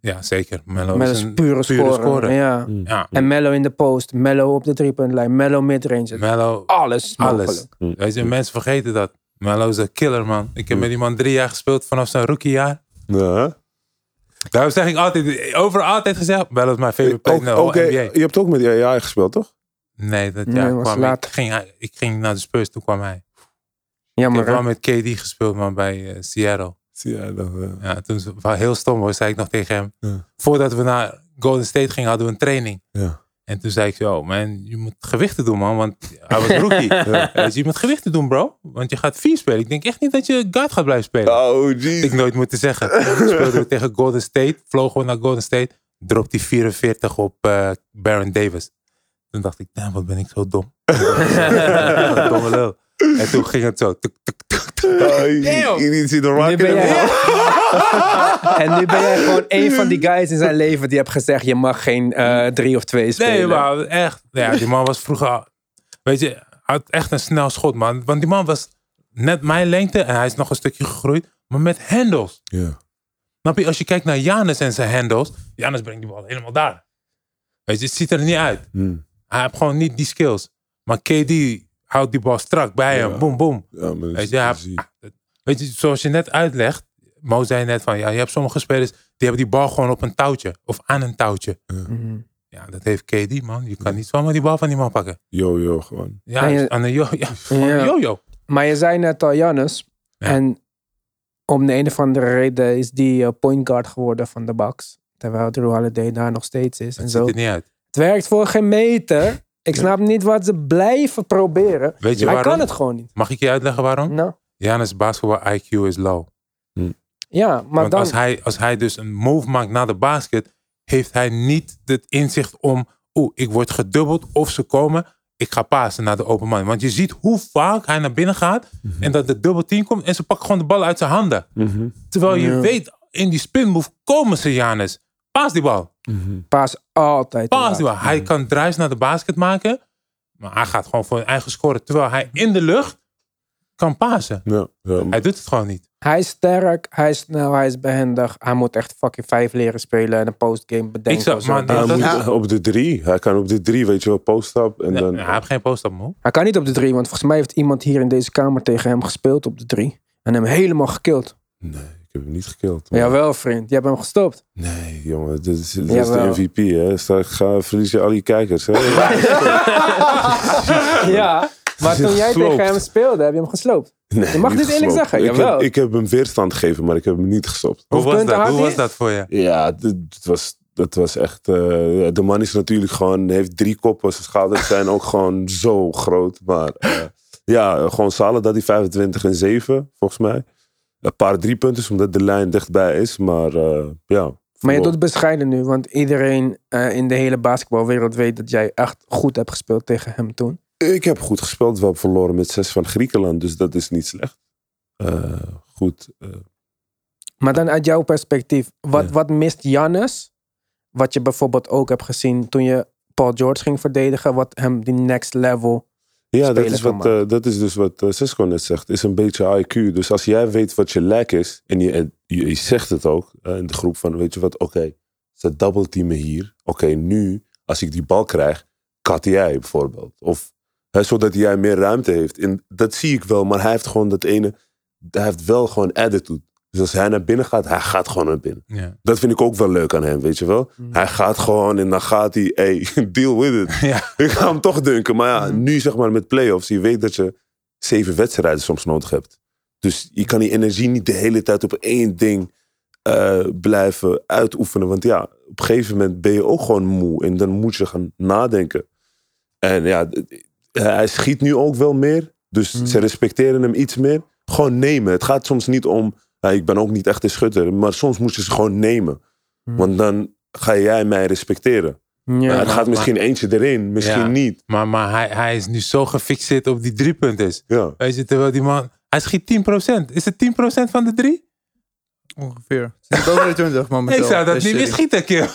Ja, zeker. Melo, Melo is is een pure. Ja. mm. Ja, En Melo in de post, Melo op de driepuntlijn, Melo midrange. Melo, Alles mogelijk. alles. Weet je, mensen vergeten dat. Melo is een killer, man. Ik heb met die man drie jaar gespeeld vanaf zijn rookiejaar. Ja? Daarom zeg ik altijd, overal altijd gezegd, Melo is mijn favorite player Ook, je hebt ook met AI gespeeld, toch? Nee, dat Nee, jaar kwam ik, ging, ik ging naar de Spurs, toen kwam hij. Ik Jammer, heb wel met KD gespeeld, man, bij eh, Seattle. Dat? eh. Ja, toen was heel stom hoor, zei ik nog tegen hem. Ja. Voordat we naar Golden State gingen, hadden we een training. Ja. En toen zei ik zo, man, je moet gewichten doen, man. Want hij was rookie. Dus je moet gewichten doen, bro. Want je gaat vier spelen. Ik denk echt niet dat je guard gaat blijven spelen. Oh, Had jeez. ik nooit moeten zeggen. Toen speelden we tegen Golden State. Vlogen we naar Golden State. Dropt die 44 op eh, Baron Davis. Toen dacht ik, damn, wat ben ik zo dom. Wat domme lul. En toen ging het zo. tuk, tuk, tuk, Damn. you see the Nu jij- en nu ben jij gewoon een van die guys in zijn leven die heeft gezegd: je mag geen eh, drie of twee spelen. Nee, maar echt. Ja, die man was vroeger... Weet je, had echt een snel schot, man. Want die man was net mijn lengte. En hij is nog een stukje gegroeid. Maar met handles. Ja. Snap je? Als je kijkt naar Janus en zijn handles. Janus brengt die bal helemaal daar. Weet je, het ziet er niet uit. Hmm. Hij heeft gewoon niet die skills. Maar KD houdt die bal strak bij hem. Ja. Boom, boom. Ja, maar dat Weet je, hij- weet je, zoals je net uitlegt. Mo zei net van, ja, je hebt sommige spelers die hebben die bal gewoon op een touwtje. Of aan een touwtje. Mhm. Ja, dat heeft KD, man. Je kan niet zomaar die bal van die man pakken. Yo, gewoon. Ja, je- aan een yo, ja, Ja. yo-yo. Maar je zei net al Jannes. Ja. En om de een of andere reden is die eh, point guard geworden van de Bucks. Terwijl Drew Holiday daar nog steeds is. En Het zo. ziet er niet uit. Het werkt voor geen meter. Ik snap niet wat ze blijven proberen. Weet je Hij waarom? kan het gewoon niet. Mag ik je uitleggen waarom? Nou, Janus basketball IQ is low. ja, maar Want dan... als, hij, als hij dus een move maakt naar de basket, heeft hij niet het inzicht om, oeh, ik word gedubbeld of ze komen, ik ga pasen naar de open man. Want je ziet hoe vaak hij naar binnen gaat en dat de dubbel team komt en ze pakken gewoon de bal uit zijn handen. Mhm. Terwijl je Ja. weet, in die spin move komen ze, Janus. Paas die bal. Mhm. Paas altijd. Paas laat. die bal. Hij kan drives naar de basket maken, maar hij gaat gewoon voor een eigen scoren. Terwijl hij in de lucht kan pasen. Ja, ja. Hij doet het gewoon niet. Hij is sterk, hij is snel, hij is behendig. Hij moet echt fucking vijf leren spelen en een postgame bedenken. zou- of zo. maar Dat- Hij dat- moet Ja. op de drie. Hij kan op de drie, weet je wel, post-up. En Nee, dan, hij heeft geen post-up move. Hij kan niet op de drie, want volgens mij heeft iemand hier in deze kamer tegen hem gespeeld op de drie. En hem helemaal gekild. Nee, ik heb hem niet gekild. maar- Jawel, vriend. Je hebt hem gestopt. Nee, jongen, dit is, dit is Jawel. de MVP, hè. Straks ga, verlies je al je kijkers, hè. ja, maar toen jij Gesloopt. tegen hem speelde, heb je hem gesloopt. Nee, Je mag niet dit eerlijk zeggen, ik jawel. heb, ik heb hem weerstand gegeven, maar ik heb hem niet gestopt. Hoe was dat? Hoe was dat voor je? Ja, dit was, dat was echt... eh, de man is natuurlijk gewoon... heeft drie koppen. Zijn schouders zijn ook gewoon zo groot. Maar eh, ja, gewoon zalen dat hij 25 en 7, volgens mij. Een paar drie punten, omdat de lijn dichtbij is. Maar eh, ja... Maar je doet bescheiden nu, want iedereen eh, in de hele basketbalwereld weet dat jij echt goed hebt gespeeld tegen hem toen. Ik heb goed gespeeld. We hebben verloren met zes van Griekenland. Dus dat is niet slecht. Eh, goed. Maar dan uit jouw perspectief, wat, Ja. wat mist Jannes? Wat je bijvoorbeeld ook hebt gezien toen je Paul George ging verdedigen, wat hem die next level. Ja, dat is, wat, eh, dat is dus wat eh, Cisco net zegt. Is een beetje IQ. Dus als jij weet wat je lek is. En je, en je, je zegt het ook eh, in de groep van weet je wat. Oké, ze double teamen hier. Oké, nu als ik die bal krijg. Kat jij bijvoorbeeld. Of hè, zodat jij meer ruimte heeft. En dat zie ik wel. Maar hij heeft gewoon dat ene. Hij heeft wel gewoon attitude. Dus als hij naar binnen gaat. Hij gaat gewoon naar binnen. Ja. Dat vind ik ook wel leuk aan hem. Weet je wel. Hij gaat gewoon en dan gaat hij. Hey, deal with it. Ja. Ik ga hem toch dunken. Maar ja, nu zeg maar met playoffs. Je weet dat je zeven wedstrijden soms nodig hebt. Dus je kan die energie niet de hele tijd op één ding eh, blijven uitoefenen. Want ja, op een gegeven moment ben je ook gewoon moe. En dan moet je gaan nadenken. En ja, hij schiet nu ook wel meer. Dus ze respecteren hem iets meer. Gewoon nemen. Het gaat soms niet om... ja, ik ben ook niet echt een schutter. Maar soms moet je ze gewoon nemen. Want dan ga jij mij respecteren. Ja, Ja, het maar- gaat misschien eentje erin, misschien Ja. niet. Maar, maar hij, hij is nu zo gefixeerd op die drie punten. Ja. Weet je, terwijl die man... Hij schiet 10%. Is het 10% van de drie? Ongeveer. Het is boven de 20 momenteel. Ik zou dat niet meer schieten, kill.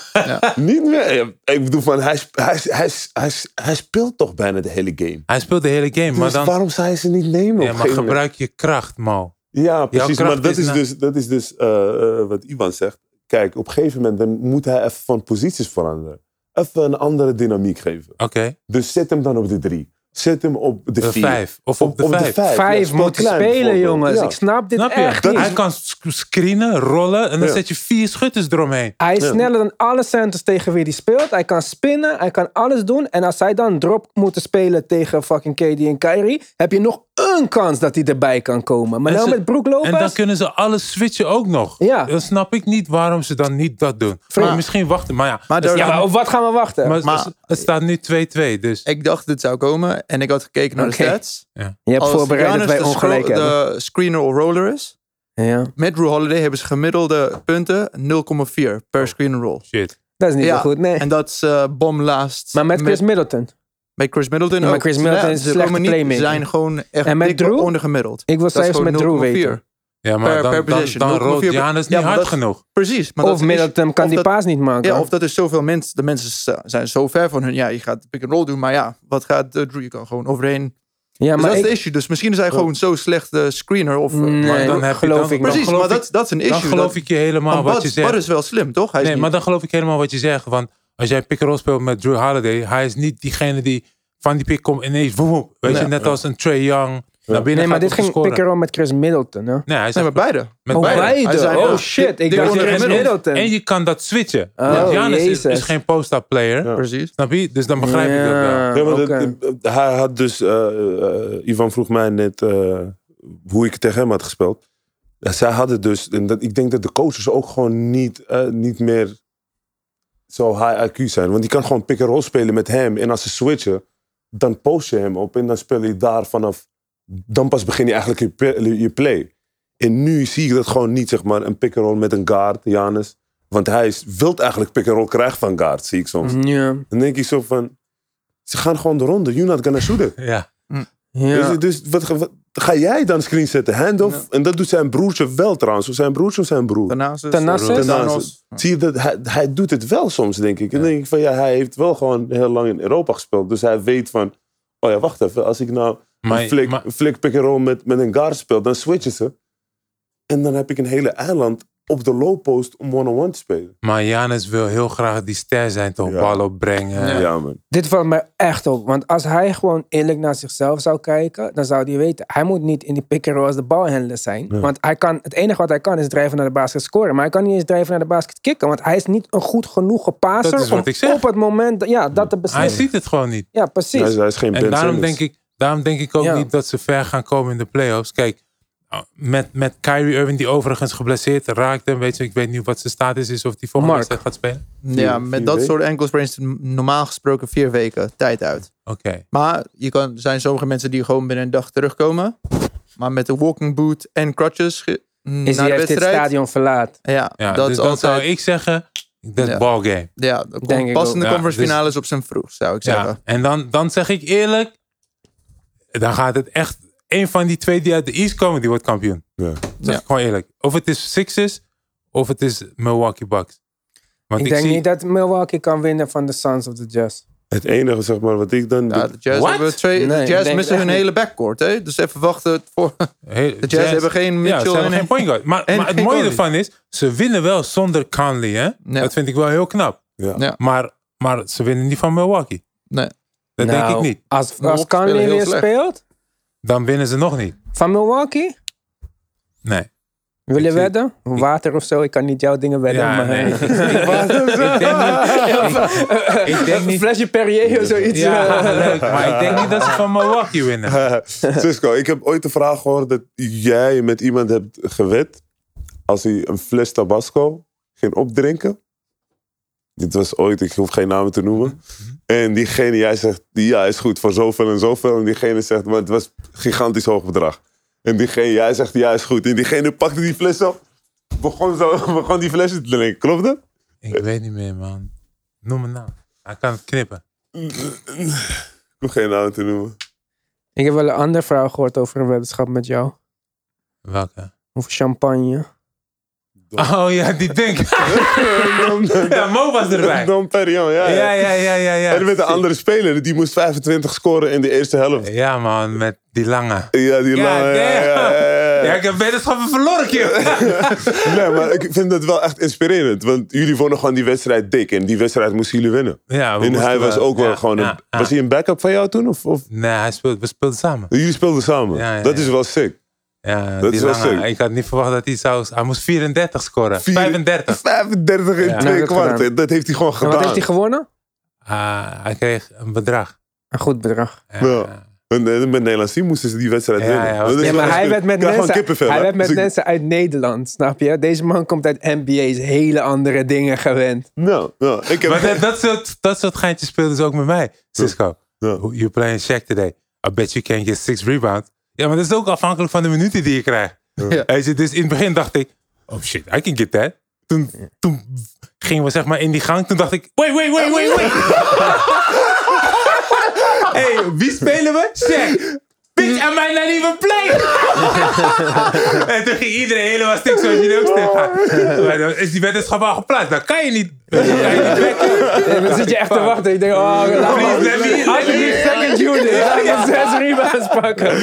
Niet meer. Ja, Ik bedoel, van, hij, hij, hij, hij, hij speelt toch bijna de hele game. Hij speelt de hele game, maar Dus dan... waarom zou je ze niet nemen? op Ja, maar gebruik je kracht, Mo. Ja, precies. Maar dat is na- dus, dat is dus eh, eh, wat Ivan zegt. Kijk, op een gegeven moment dan moet hij even van posities veranderen. Even een andere dynamiek geven. Oké, Dus zet hem dan op de drie. Zet hem op de, de vier. vijf. Of op, de vijf. Ja, Vijf speel moeten klein, spelen, jongens. Ja. Ik snap dit Snap echt Dat niet. Hij kan sc- screenen, rollen en dan Ja. zet je vier schutters eromheen. Hij is Ja. sneller dan alle centers tegen wie hij speelt. Hij kan spinnen, hij kan alles doen. En als hij dan drop moeten spelen tegen fucking KD en Kyrie, heb je nog een kans dat hij erbij kan komen. Maar En nou ze- met Brook Lopez... En dan kunnen ze alles switchen ook nog. Ja. Dan snap ik niet waarom ze dan niet dat doen. Maar misschien wachten. Maar ja, Maar het ja, op wat gaan we wachten? maar Maar- het- het staat nu 2-2. Dus Ik dacht dit zou komen en ik had gekeken naar de stats. je hebt Als voorbereid dat wij de, ongelijk hebben. de screener of roller is, Ja, met Drew Holiday hebben ze gemiddelde punten 0,4 per screen and roll. shit. dat is niet Ja, zo goed, nee. En dat is eh bom last. maar met Chris Middleton. met Chris Middleton Ja, maar. Chris Middleton is een ze slechte zijn gewoon echt En met dik Drew? ondergemiddeld. Ik wil cijfers met Drew 0,4. weten. Ja, maar Per- dan, per dan, possession. dan 0,4 rolt Janus Ja, niet hard dat- genoeg. Precies. Maar Of dat Middleton kan of die dat- paas niet maken. Ja, of dat is zoveel mensen. De mensen zijn zo ver van hun. Ja, je gaat pick and roll doen. Maar ja, wat gaat uh, Drew? Je kan gewoon overheen. ja, Dus maar dat is de issue. Dus misschien is hij gewoon zo slecht eh, screener. Of, eh, Nee, Maar dan heb je geloof dan- ik dan niet. precies, geloof maar ik- dat, dat is een issue. Dan geloof dat, ik je helemaal wat Bud- je zegt. Bud is wel slim, toch? Hij is Nee, niet- maar dan geloof ik helemaal wat je zegt. Want als jij pick-and-roll speelt met Drew Holiday, hij is niet diegene die van die pick komt ineens, weet je, net als een Trey Young. Naar binnen nee, maar dit ging scoren. met Chris Middleton. Hè? Nee, hij Nee, zegt maar beide. met Oh, beide. beide? Hij zei, oh shit, ik dacht Chris Middleton. En je kan dat switchen. Oh, Want Giannis is, geen post-up player. Ja. Precies. Snap je? Dus dan begrijp ik dat wel. Ja, maar dat- oké. dat- hij had dus, eh, eh, Ivan vroeg mij net eh, hoe ik tegen hem had gespeeld. Zij hadden dus, en dat, ik denk dat de coaches ook gewoon niet, eh, niet meer zo high IQ zijn. Want die kan gewoon roll spelen met hem. En als ze switchen, dan post je hem op en dan speel je daar vanaf. Dan pas begin je eigenlijk je, play. En nu zie ik dat gewoon niet, zeg maar, een pick and roll met een guard, Janus. Want hij is, wilt eigenlijk pick and roll krijgen van guard, zie ik soms. Ja. Dan denk ik zo van, ze gaan gewoon de ronde. You're not gonna shoot it. Ja. Ja. Dus, dus wat, wat- ga jij dan screen zetten? Handoff? En dat doet zijn broertje wel trouwens. Of zijn broertje of zijn broer? Daarnaast. Zie je dat? Hij, hij doet het wel soms, denk ik. En dan denk ik van, ja, hij heeft wel gewoon heel lang in Europa gespeeld. Dus hij weet van, oh ja, wacht even. Als ik nou Maar- een flik, maar- een flik pick and roll met, met een guard speelt, dan switchen ze. En dan heb ik een hele eiland op de low post om one-on-one te spelen. Maar Janis wil heel graag die ster zijn, toch? Ja. Bal opbrengen. Ja, man. Dit valt mij echt op. Want als hij gewoon eerlijk naar zichzelf zou kijken, dan zou hij weten, hij moet niet in die pick and roll als de balhandler zijn. Ja. Want hij kan, het enige wat hij kan is drijven naar de basket scoren. Maar hij kan niet eens drijven naar de basket kicken. Want hij is niet een goed genoeg passer Dat is wat om ik zeg. op het moment ja, dat te Hij ziet het gewoon niet. Ja, precies. Hij, is, hij is geen En daarom denk, ik, daarom denk ik ook Ja. niet dat ze ver gaan komen in de playoffs. Kijk, met, met Kyrie Irving, die overigens geblesseerd raakte. Weet je, ik weet niet wat zijn status is of die volgende wedstrijd gaat spelen. Ja, Vier- met vier dat weken? soort ankle sprains is normaal gesproken vier weken tijd uit. Oké. Maar je kan, er zijn sommige mensen die gewoon binnen een dag terugkomen. Maar met de walking boot en crutches is naar hij de dit stadion verlaat. Ja, Ja, dat dus is dan zou ik zeggen, dat Ja. ballgame. Ja, de Denk ik passende ook. Ja, conference dus- finales op zijn vroeg, zou ik Ja. zeggen. En dan, dan zeg ik eerlijk, dan gaat het echt, een van die twee die uit de East komen, die wordt kampioen. Ja. Zeg Ja. ik gewoon eerlijk. Of het is Sixers, of het is Milwaukee Bucks. Want Ik, ik, denk zie, niet dat Milwaukee kan winnen van de Suns of the Jazz. Het enige zeg maar, wat ik dan Ja, de Jazz, What? hebben twee, Nee, de Jazz missen hun niet. hele backcourt. Hè? Dus even wachten. Voor, de Jazz, hebben geen Ja, Mitchell ze hebben en geen point guard. Maar, en maar het mooie ervan is, ze winnen wel zonder Conley. Hè? Dat vind ik wel heel knap. ja. Ja. Maar, maar ze winnen niet van Milwaukee. Nee. Dat denk ik Nou, niet. Als, als heel weer slecht. speelt, Dan winnen ze nog niet. van Milwaukee, Nee. wil je Ik zie- wedden? Water of zo, ik kan niet jouw dingen wedden. Ja, maar nee. Ik, ik, denk niet. Ik, ik denk Een flesje Perrier of zoiets. Ja, leuk. Maar ik denk niet dat ze van Milwaukee winnen. Cisco, ik heb ooit de vraag gehoord dat jij met iemand hebt gewet. Als hij een fles Tabasco ging opdrinken. Dit was ooit, ik hoef geen namen te noemen. En diegene, jij zegt, ja, is goed voor zoveel en zoveel. En diegene zegt, maar het was een gigantisch hoog bedrag. En diegene, jij zegt, ja, is goed. En diegene pakte die fles op. Begon, zo, begon die fles te drinken. Klopt dat? Ik weet niet meer, man. Noem een naam. Hij kan het knippen. Ik hoef geen namen te noemen. Ik heb wel een andere vrouw gehoord over een weddenschap met jou. Welke? Over champagne. Oh ja, die ding. ja, Mo was erbij. Dom ja. Ja, ja. ja, ja, ja. En met een andere speler, die moest 25 scoren in de eerste helft. Ja, man, met die lange. Ja, die lange. Ja, ja, ja, ja. Ik heb weddenschappen verloren, Kim. Nee, maar ik vind het wel echt inspirerend. Want jullie wonnen gewoon die wedstrijd dik. En die wedstrijd moesten jullie winnen. Ja, En hij was ook wel gewoon een... Was hij een backup van jou toen? Of, of? Nee, hij speelde, we speelden samen. Jullie speelden samen. Dat is wel sick. Ja, Dat die is wel sick. Ik had niet verwacht dat hij zou... Hij moest 34 scoren. Vier- 35. 35 in Ja. twee Ja, kwart. Dat heeft hij gewoon En gedaan. wat heeft hij gewonnen? Ah, hij kreeg een bedrag. Een goed bedrag. Ja. En, eh, met Nederlands team moesten ze die wedstrijd Ja, winnen. ja, maar hij werd met mensen, kippenvel, hij werd met Dus ik- mensen uit Nederland, snap je? Deze man komt uit NBA's, hele andere dingen gewend. Nou, nou, ik heb... Maar dat, dat, soort, dat soort geintjes speelden ze ook met mij. Cisco, Ja. you playing Shaq today. I bet you can get six rebounds. Ja, maar dat is ook afhankelijk van de minuten die je krijgt. Ja. Je, dus in het begin dacht ik, oh shit, I can get that. Toen, toen gingen we zeg maar in die gang. Toen dacht ik, wait, wait, wait, wait, wait. hey, wie spelen we? Shaq. Bitch, I might not even play. en toen ging iedereen helemaal stuk zoals jullie ook stuk gaan. Maar dan is die weddenschap al geplaatst. Dan kan je niet. Kan je niet weg. En dan zit je echt te wachten. Ik denk, oh, laat Please, me. let me- Als ik die second unit, laat ik zes rebounds pakken.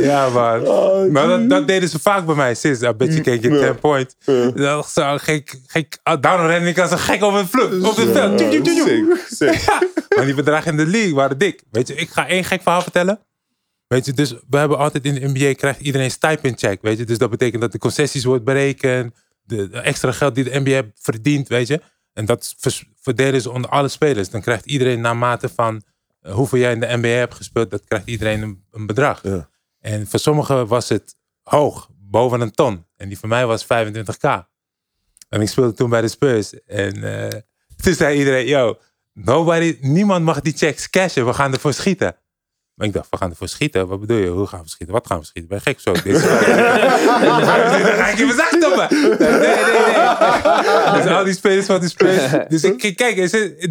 Ja, man. maar dat, dat deden ze vaak bij mij. Sinds, I bet you can get 10 points. Dan zo gek, gek, ah, daarom ren ik als een gek op het, vloer, op het veld. Maar die bedragen in de league waren dik. Weet je, ik ga één gek verhaal vertellen. Weet je, dus we hebben altijd in de NBA krijgt iedereen stipend check. Weet je, dus dat betekent dat de concessies wordt berekend. De, de extra geld die de NBA verdient, weet je. En dat verdelen ze onder alle spelers. Dan krijgt iedereen naarmate van eh, hoeveel jij in de NBA hebt gespeeld, dat krijgt iedereen een, een bedrag. Ja. En voor sommigen was het hoog, boven een ton. En die voor mij was 25k. En ik speelde toen bij de Spurs. En eh, toen zei iedereen, yo, nobody, niemand mag die checks cashen. We gaan ervoor schieten. Maar ik dacht, we gaan ervoor schieten? Wat bedoel je? Hoe gaan we schieten? Wat gaan we schieten? Ben je gek zo? Dit ga ik in mijn zak stoppen. Nee, nee, nee. Dus al die spelers van de Spurs. Dus ik kijk,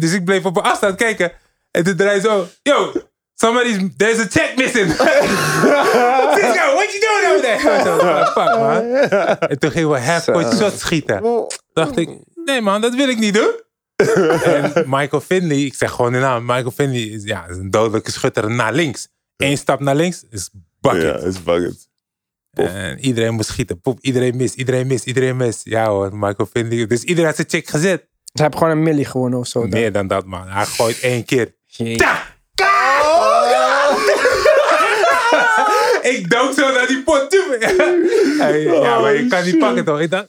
dus ik bleef op een afstand kijken. En toen draai zo, yo, somebody's, there's a check missing. Cisco, what you doing over there? Ik zo, "What the fuck, man. En toen gingen we half-court shots schieten. Dacht ik, nee man, dat wil ik niet doen. En Michael Finley, ik zeg gewoon de naam. Michael Finley is, ja, is een dodelijke schutter naar links. Één stap naar links is bucket. Ja, is bucket. En iedereen moet schieten. Poep, iedereen mist, iedereen mist, iedereen mist. Ja hoor, Michael Finley. Dus iedereen heeft zijn chick gezet. Ze hebben gewoon een millie gewonnen of zo. dan. Meer dan dat, man. Hij gooit één keer. Jeetje. Ik dook zo naar die pot toe. Hey, ja, maar je kan niet pakken toch? Ik dacht...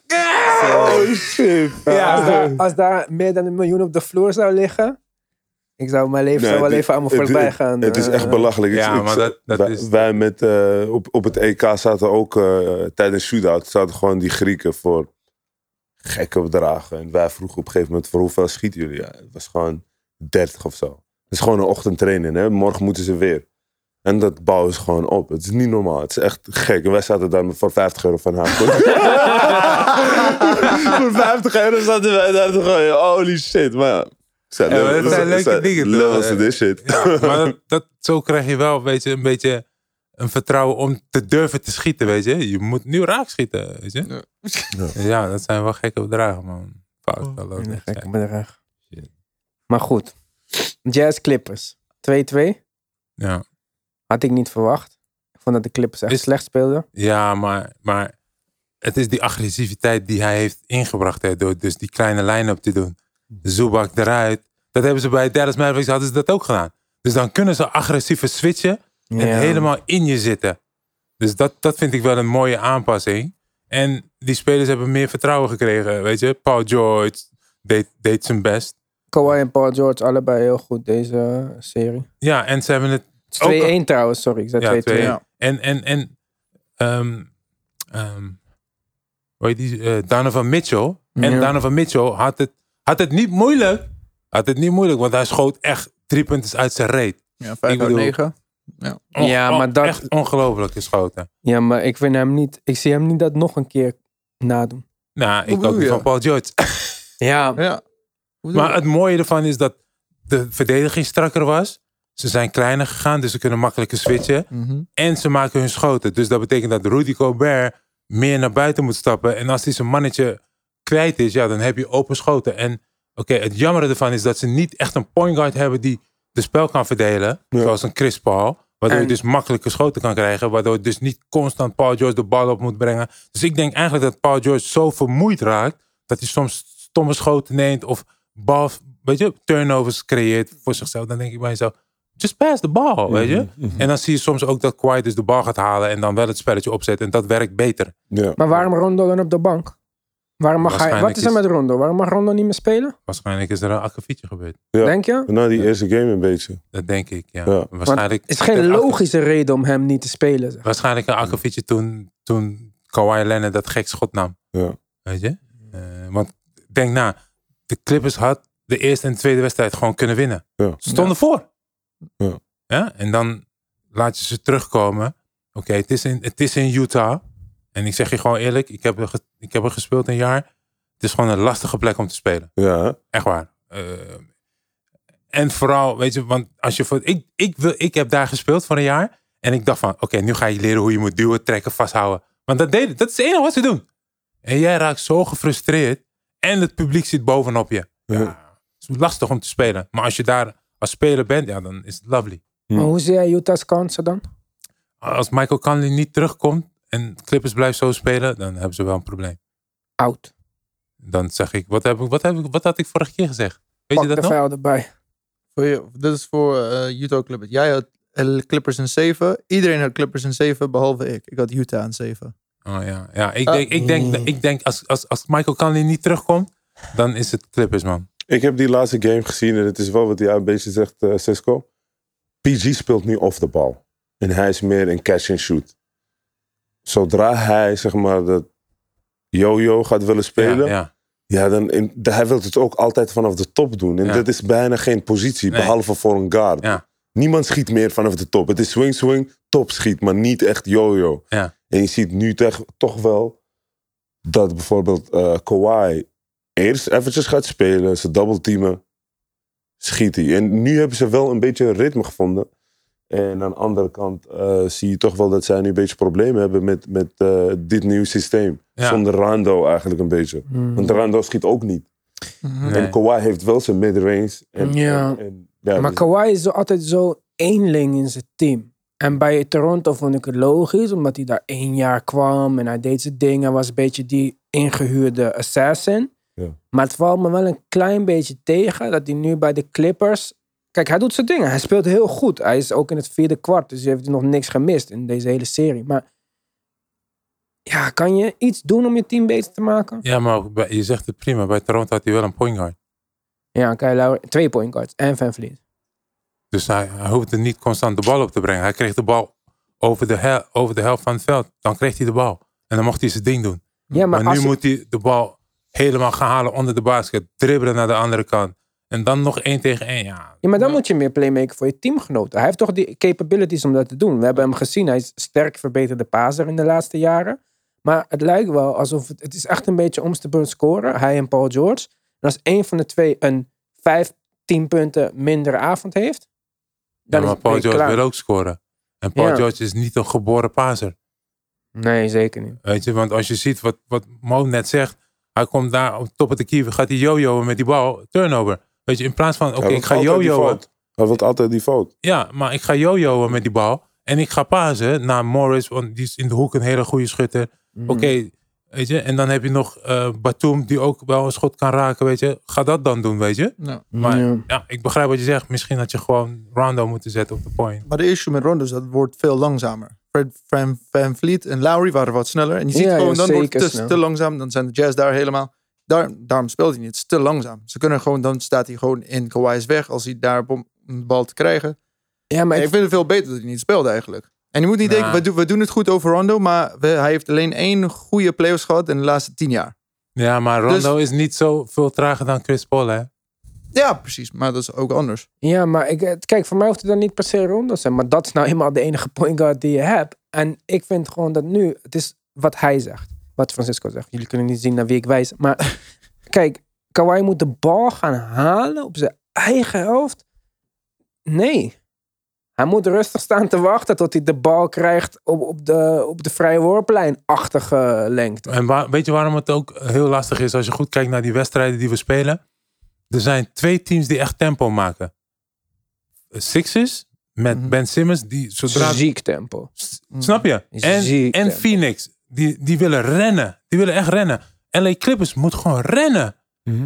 Oh shit. Als, Ja, daar, als daar meer dan een miljoen op de vloer zou liggen. Ik zou mijn leven Nee, zou wel even aan me het- voorbij het- gaan. Het is eh, echt belachelijk. Ja, ik- maar dat- dat wij, is- wij met, eh, op, op het EK zaten ook uh, tijdens shootout zaten gewoon die Grieken voor gekke bedragen. En wij vroegen op een gegeven moment voor hoeveel schieten jullie? Ja, het was gewoon 30 of zo. Het is gewoon een ochtendtraining. Hè? Morgen moeten ze weer. En dat bouwen ze gewoon op. Het is niet normaal. Het is echt gek. En wij zaten daar voor 50 euro van haar. voor 50 euro zaten wij daar toch gewoon, holy shit. Maar ja, zijn Ja, maar dat zijn leuke zijn dingen? Levels of this shit. Ja, maar dat, dat, zo krijg je wel weet je, een beetje een vertrouwen om te durven te schieten, weet je. Je moet nu raak schieten, weet je. Ja. Ja, dat zijn wel gekke bedragen, man. Fout, wel echt gekke zijn. bedrag. Shit. Maar goed. Jazz Clippers. 2-2. Ja, Had ik niet verwacht. Ik vond dat de Clippers echt Is- slecht speelden. ja maar, maar het is die agressiviteit die hij heeft ingebracht, hè, door dus die kleine line-up te doen. Zubak eruit. Dat hebben ze bij Dallas Mavericks, hadden ze dat ook gedaan. Dus dan kunnen ze agressiever switchen en Ja. helemaal in je zitten. Dus dat, dat vind ik wel een mooie aanpassing. En die spelers hebben meer vertrouwen gekregen, weet je. Paul George deed, deed zijn best. Kawhi en Paul George allebei heel goed deze serie. Ja, en ze hebben het 2-1 trouwens, sorry. Ik zei Ja, 2-2. twee. Ja. En, en, en ehm ehm, hoe heet die, eh, Donovan Mitchell. En Ja. Donovan Mitchell had het, had het niet moeilijk. Had het niet moeilijk, want hij schoot echt drie punten uit zijn reet. Ja, 5 Ik uit bedoel- 9. Onge- Ja, maar dat- Echt ongelooflijk geschoten. Ja, maar ik vind hem niet... Ik zie hem niet dat nog een keer nadoen. Nou, ik ook niet van Paul George. Ja, Ja. Maar het mooie ervan is dat de verdediging strakker was. Ze zijn kleiner gegaan, dus ze kunnen makkelijker switchen. Mhm. En ze maken hun schoten. Dus dat betekent dat Rudy Gobert meer naar buiten moet stappen. En als hij zijn mannetje kwijt is, ja, dan heb je open schoten. En oké, het jammer ervan is dat ze niet echt een point guard hebben die de spel kan verdelen. Ja. Zoals een Chris Paul. Waardoor je dus makkelijke schoten kan krijgen. Waardoor je dus niet constant Paul George de bal op moet brengen. Dus ik denk eigenlijk dat Paul George zo vermoeid raakt. Dat hij soms stomme schoten neemt. Of bal, weet je, turnovers creëert voor zichzelf. Dan denk ik bij jezelf, just pass the ball, weet je. En dan zie je soms ook dat Kawhi dus de bal gaat halen. En dan wel het spelletje opzet. En dat werkt beter. Ja. maar waarom Rondo dan op de bank? Waarom mag hij... Wat is er is- met Rondo? Waarom mag Rondo niet meer spelen? Waarschijnlijk is er een akkefietje gebeurd. Ja. Denk je? Na die eerste game een beetje. Dat denk ik, ja. Ja. Waarschijnlijk, Het is geen logische reden om hem niet te spelen. Zeg. Waarschijnlijk een akkefietje toen, toen Kawhi Leonard dat gek schot nam. Ja. Weet je? Eh, want denk na, de Clippers had de eerste en de tweede wedstrijd gewoon kunnen winnen. Ja. Ze stonden voor. Ja. Ja? En dan laat je ze terugkomen. Oké, het, is in, het is in Utah. En ik zeg je gewoon eerlijk, ik heb, er ge- ik heb er gespeeld een jaar. Het is gewoon een lastige plek om te spelen. Ja? Echt waar. Eh, en vooral, weet je, want als je voor. Ik, ik, wil, ik heb daar gespeeld voor een jaar. En ik dacht van, oké, nu ga je leren hoe je moet duwen, trekken, vasthouden. Want dat, deed, dat is het enige wat ze doen. En jij raakt zo gefrustreerd. En het publiek zit bovenop je. Ja, Ja. het is lastig om te spelen. Maar als je daar als speler bent, ja, dan is het lovely. Maar hoe zie jij Utah's kansen dan? Als Michael Conley niet terugkomt en Clippers blijft zo spelen, dan hebben ze wel een probleem. Oud. Dan zeg ik, wat, heb ik, wat, heb ik, wat had ik vorige keer gezegd? Weet Pak je de dat nog? vuil erbij. Voor je, dit is voor eh, Utah Clippers. Jij had Clippers in 7. Iedereen had Clippers in 7, behalve ik. Ik had Utah in 7. Oh ja, ja ik Ah. denk, ik denk, ik denk als, als, als Michael Conley niet terugkomt, dan is het Clippers, man. Ik heb die laatste game gezien en het is wel wat hij een beetje zegt, eh, Cisco. PG speelt nu off de bal. En hij is meer een catch and shoot. Zodra hij, zeg maar, dat yo-yo gaat willen spelen, Ja, ja. ja. dan in, hij wil het ook altijd vanaf de top doen. En Ja. dat is bijna geen positie, Nee. behalve voor een guard. Niemand schiet meer vanaf de top. Het is swing-swing, top schiet, maar niet echt yo-yo. Ja. En je ziet nu toch wel dat bijvoorbeeld eh Kawhi eerst eventjes gaat spelen, ze double teamen, schiet hij. En nu hebben ze wel een beetje een ritme gevonden. En aan de andere kant eh, zie je toch wel dat zij nu een beetje problemen hebben met, met eh, dit nieuwe systeem. Ja. Zonder Rando eigenlijk een beetje. Hmm. Want Rando schiet ook niet. Nee. En Kawhi heeft wel zijn midrange. En, Ja. en, en- ja, Maar dus- Kawhi is zo, altijd zo eenling in zijn team. En bij Toronto vond ik het logisch, omdat hij daar één jaar kwam en hij deed zijn dingen. was een beetje die ingehuurde assassin. Ja. Maar het valt me wel een klein beetje tegen dat hij nu bij de Clippers. Kijk, hij doet zijn dingen. Hij speelt heel goed. Hij is ook in het vierde kwart, dus hij heeft nog niks gemist in deze hele serie. Maar ja, kan je iets doen om je team beter te maken? Ja, maar bij- je zegt het prima. Bij Toronto had hij wel een point guard. Ja, Kyle Lowry, twee point guards en Van Vliet. Dus hij, hij hoefde niet constant de bal op te brengen. Hij kreeg de bal over de, hel- over de helft van het veld. Dan kreeg hij de bal. En dan mocht hij zijn ding doen. Ja, maar, nu je- moet hij de bal helemaal gaan halen onder de basket. Dribbelen naar de andere kant. En dan nog één tegen één. Ja, Ja, maar dan moet je meer playmaker voor je teamgenoten. Hij heeft toch die capabilities om dat te doen. We hebben hem gezien. Hij is sterk verbeterde paser in de laatste jaren. Maar het lijkt wel alsof het, het is echt een beetje om te beurt scoren. Hij en Paul George. En als één van de twee een 5, 10 punten mindere avond heeft. Dan Ja, is maar Paul George klaar. wil ook scoren. En Paul Ja. George is niet een geboren paser. Nee, zeker niet. Weet je, want als je ziet wat, wat Mo net zegt. Hij komt daar op top of de keeper. Gaat hij jojoen met die bal. Turnover. Weet je, in plaats van oké, ik ga jojoen. Hij wil altijd die fout. Ja, maar ik ga jojoen met die bal. En ik ga pasen naar Morris. Want die is in de hoek een hele goede schutter. Mhm. Oké, weet je. En dan heb je nog eh Batum die ook wel een schot kan raken, weet je. Ga dat dan doen, weet je. Ja. Maar Ja. ja. ik begrijp wat je zegt. Misschien had je gewoon Rondo moeten zetten op de point. Maar de issue met Rondo is dat het wordt veel langzamer. Fred Van, Van Vliet en Lowry waren wat sneller. En je ziet Ja, gewoon, dan wordt het te, langzaam. Dan zijn de Jazz daar helemaal. Daar, daarom speelt hij niet. Het is te langzaam. Ze kunnen gewoon, dan staat hij gewoon in Kawhi's weg als hij daar om de bal te krijgen. Ja, maar ik ik, vind het veel beter dat hij niet speelde eigenlijk. En je moet niet Nou. denken, we, doen- we doen het goed over Rondo, maar we- hij heeft alleen één goede playoffs gehad in de laatste tien jaar. Ja, maar Rondo is niet zo veel trager dan Chris Paul, hè. Ja, precies. Maar dat is ook anders. ja, maar ik, eh, kijk, voor mij hoeft het dan niet per se Rondo zijn. Maar dat is nou eenmaal de enige point guard die je hebt. En ik vind gewoon dat nu, het is wat hij zegt. Wat Francisco zegt. Jullie kunnen niet zien naar wie ik wijs. Maar kijk, Kawhi moet de bal gaan halen op zijn eigen helft. Nee. Hij moet rustig staan te wachten tot hij de bal krijgt op, op de, op de vrije worplijn-achtige lengte. En waar- weet je waarom het ook heel lastig is als je goed kijkt naar die wedstrijden die we spelen? Er zijn twee teams die echt tempo maken. Sixers met Mhm. Ben Simmons, die zodra... Ziek tempo. Snap je? En, Ziek en tempo. Phoenix, die, die willen rennen. Die willen echt rennen. LA Clippers moet gewoon rennen.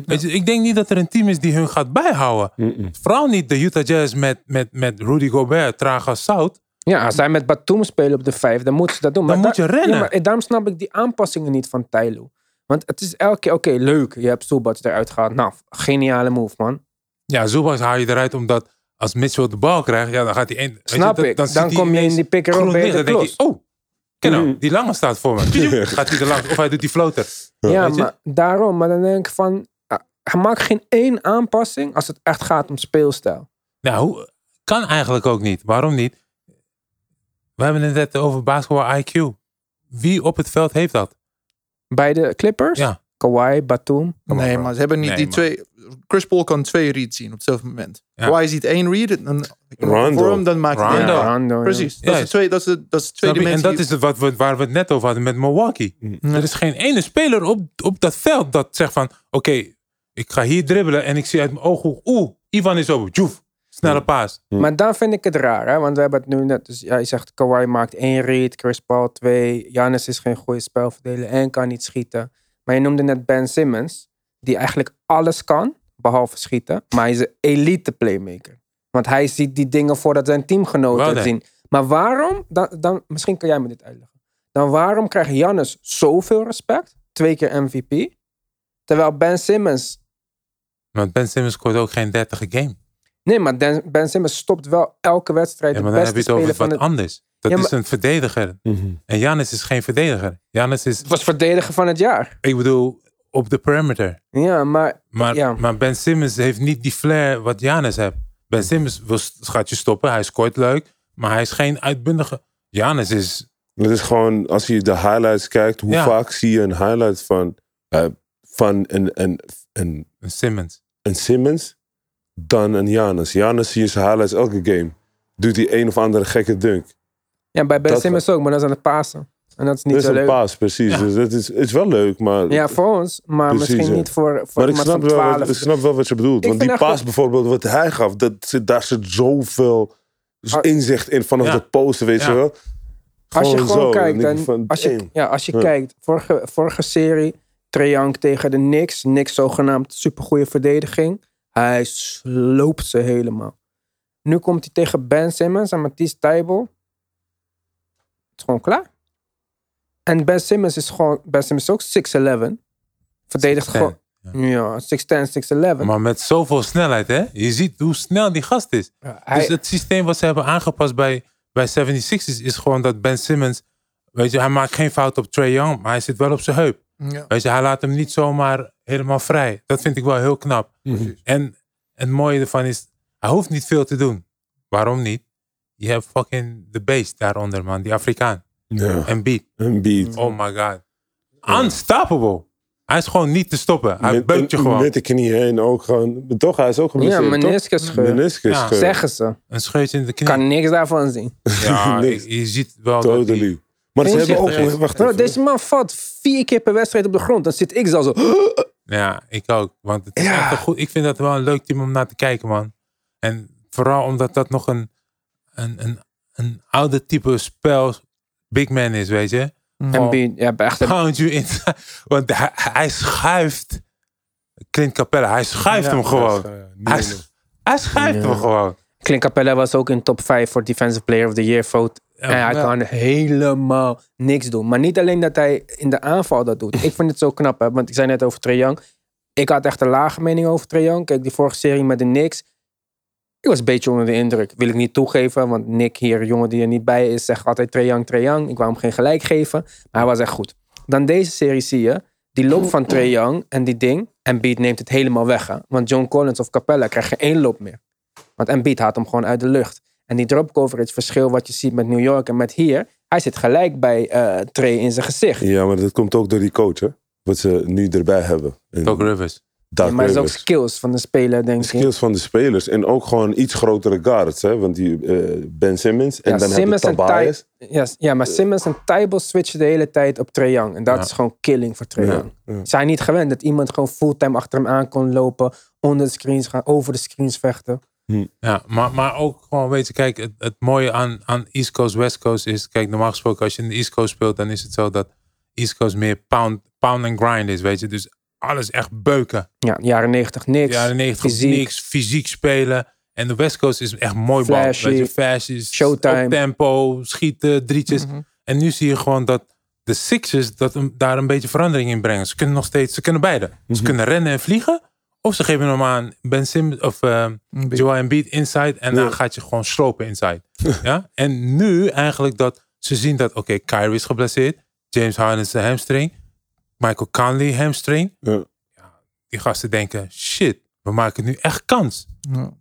Weet je, ik denk niet dat er een team is die hun gaat bijhouden. Mm-mm. Vooral niet de Utah Jazz met, met, met Rudy Gobert, traag als zout. Ja, als zij met Batum spelen op de vijf, dan moeten ze dat doen. Dan maar moet je rennen. Ja, maar daarom snap ik die aanpassingen niet van Tyloo. Want het is elke keer, oké, leuk. Je hebt Zubac eruit gehaald. Nou, geniale move, man. Ja, Zubac haal je eruit omdat als Mitchell de bal krijgt, ja, dan gaat hij je, Snap dan- ik. dan Dan, kom je in die liggen. Dan denk klos. je, oh, ken die lange staat voor me. gaat hij er langs of hij doet die floater. ja, weet je? maar daarom. Maar dan denk ik van, ah, hij maakt geen één aanpassing als het echt gaat om speelstijl. Nou, hoe, kan eigenlijk ook niet. Waarom niet? We hebben het net over basketbal IQ. Wie op het veld heeft dat? Bij de Clippers, Ja. Kawhi, Batum. Nee, maar ze hebben niet Nee, die twee. Chris Paul kan twee reads zien op hetzelfde moment. Ja. Kawhi ziet één read en voor hem dan maakt hij Rondo. Rondo. Precies. Dat is, twee, dat is de, dat is de Snap tweede je? En dat is het wat we, waar we het net over hadden met Milwaukee. Er is geen ene speler op, op dat veld dat zegt van... Oké, ik ga hier dribbelen en ik zie uit mijn ooghoek... Oeh, Ivan is open. Joef. Snelle paas. Maar dan vind ik het raar, hè? want we hebben het nu net. Dus jij zegt Kawhi maakt één read, Chris Paul twee. Giannis is geen goede spelverdeler en kan niet schieten. Maar je noemde net Ben Simmons, die eigenlijk alles kan, behalve schieten. Maar hij is een elite playmaker. Want hij ziet die dingen voordat zijn teamgenoten het zien. Maar waarom, dan, dan, misschien kan jij me dit uitleggen. Dan waarom krijgt Giannis zoveel respect? Twee keer MVP. Terwijl Ben Simmons Want Ben Simmons scoort ook geen 30 game. Nee, maar Dan- Ben Simmons stopt wel elke wedstrijd Ja, de maar dan heb beste je het over wat het... anders. Dat Ja, is een verdediger. Mhm. En Janis is geen verdediger. Janis is, Het was verdediger van het jaar. ik bedoel, op de perimeter. Ja, maar Maar, Ja. maar Ben Simmons heeft niet die flair wat Janis heeft. Ben Simmons wil, gaat je stoppen. Hij scoort leuk. Maar hij is geen uitbundige. Janis is... Het is gewoon, als je de highlights kijkt, hoe Ja. vaak zie je een highlight van, eh, van een, een, een, een Simmons. een Simmons dan een Giannis. Giannis zie je zijn highlights elke game. Doet hij een of andere gekke dunk. ja, bij Ben Simmons ook, maar dat is aan het pasen. En dat is niet Dat is zo een leuk. paas, precies. Ja. Dus dat is, is wel leuk, maar... Ja, voor ons, maar Precies, misschien ja. niet voor, voor maar ik iemand snap, van wel, wat- 12. ik snap wel wat je bedoelt. Ik Want die paas dat- bijvoorbeeld wat hij gaf, dat zit, daar zit zoveel dus inzicht in vanaf Ja. de posten, weet Ja. je wel. Als je gewoon zo, kijkt, dan van, als je, ja, als je Ja. kijkt, vorige, vorige serie, Young tegen de Knicks. Knicks zogenaamd supergoeie verdediging. Hij sloopt ze helemaal. Nu komt hij tegen Ben Simmons en Matisse Tybel. Het is gewoon klaar. En Ben Simmons is gewoon, Ben Simmons is ook 6'11. Verdedigt 6'10, gewoon, ja, 6'10, 6'11. Maar met zoveel snelheid, hè? Je ziet hoe snel die gast is. Hij- Dus het systeem wat ze hebben aangepast bij, bij 76ers is gewoon dat Ben Simmons, weet je, hij maakt geen fout op Trae Young, maar hij zit wel op zijn heup. Ja. Weet je, hij laat hem niet zomaar helemaal vrij. Dat vind ik wel heel knap. Mhm. En het mooie ervan is, hij hoeft niet veel te doen. Waarom niet? Je hebt fucking de beest daaronder, man. Die Afrikaan. Ja, En beat. een beat. Oh my god. Unstoppable. Hij is gewoon niet te stoppen. Hij beukt je gewoon. Met de knie heen ook gewoon. Toch, hij is ook ja, geblesseerd, toch? meniscus scheur. Meniscus Ja. scheur. Zeggen ze. Een scheutje in de knie. Kan niks daarvan zien. Ja, Niks. je, ziet wel dat die- Totally. Maar ze hebben ook... Wacht Bro, deze man valt vier keer per wedstrijd op de grond. Dan zit ik zo zo. Ja, ik ook. Want het is Ja. echt een goed, ik vind dat wel een leuk team om naar te kijken, man. En vooral omdat dat nog een, een, een, een oude type spel big man is, weet je. En be- ja, echt een you in. Want hij, hij schuift. Clint Capella, hij schuift Ja, hem gewoon. ja, Hij, hij schuift Ja. hem gewoon. Clint Capella was ook in top 5 voor Defensive Player of the Year vote. Ja, en hij ja. kan helemaal niks doen. Maar niet alleen dat hij in de aanval dat doet. Ik vind het zo knap, hè, want ik zei net over Trae Young. Ik had echt een lage mening over Trae Young. Kijk, die vorige serie met de Knicks. Ik was een beetje onder de indruk. Wil ik niet toegeven, want Nick hier, jongen die er niet bij is, zegt altijd Trae Young, Trae Young. Ik wou hem geen gelijk geven, maar hij was echt goed. Dan deze serie zie je, die loop van Trae Young en die ding. Embiid neemt het helemaal weg. Hè? Want John Collins of Capella krijgen één loop meer. Want Embiid haalt hem gewoon uit de lucht. En die drop coverage verschil wat je ziet met New York en met hier. Hij zit gelijk bij eh Trey in zijn gezicht. Ja, maar dat komt ook door die coach, hè? Wat ze nu erbij hebben. En Doc Rivers. Doc maar het is ook skills van de speler, denk ik. skills van de spelers. En ook gewoon iets grotere guards, hè? Want die eh, Ben Simmons. En Ja, dan Simmons heb je en Tobias. Ja, ja, maar Simmons en Tybal switchen de hele tijd op Trae Young. En dat Ja. is gewoon killing voor Trae Ja, Young. ja. Zijn niet gewend dat iemand gewoon fulltime achter hem aan kon lopen. Onder de screens gaan, over de screens vechten. Ja, maar, maar ook gewoon, weet je, kijk, het, het mooie aan, aan East Coast, West Coast is, kijk, normaal gesproken als je in de East Coast speelt, dan is het zo dat East Coast meer pound, pound and grind is, weet je. Dus alles echt beuken. Ja, jaren 90 niks. jaren 90 fysiek. niks, fysiek spelen. En de West Coast is echt mooi bal. Weet je, flashes, Showtime. tempo, schieten, drietjes. Mhm. En nu zie je gewoon dat de Sixers dat daar een beetje verandering in brengen. Ze kunnen nog steeds, ze kunnen beide. Ze kunnen rennen en vliegen. Of ze geven hem aan Ben Simmons of uh. Joel Embiid inside. En dan gaat je gewoon slopen inside. ja? En nu eigenlijk dat ze zien dat, oké, Kyrie is geblesseerd. James Harden is de hamstring. Michael Conley hamstring. Ja. Die gasten denken, shit, we maken nu echt kans.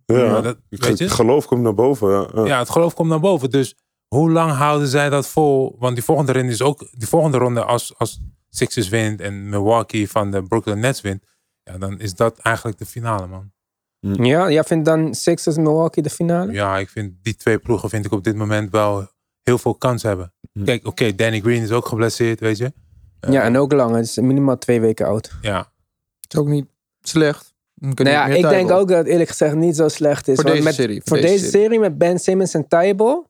Ja. Dat- weet je? het geloof komt naar boven. Ja. Ja. Ja, het geloof komt naar boven. Dus hoe lang houden zij dat vol? Want die volgende ronde is ook die volgende ronde als, als Sixers wint en Milwaukee van de Brooklyn Nets wint. Ja, dan is dat eigenlijk de finale, man. Ja, jij vindt dan Sixers Milwaukee de finale? Ja, ik vind die twee ploegen vind ik op dit moment wel heel veel kans hebben. Kijk, oké, Danny Green is ook geblesseerd, weet je. Ja, en ook lang. Het is minimaal twee weken oud. Ja, Het is ook niet slecht. Nou ja, ik denk Tybal. ook dat het eerlijk gezegd niet zo slecht is. Voor deze met, serie, Voor deze serie met Ben Simmons en Tybal.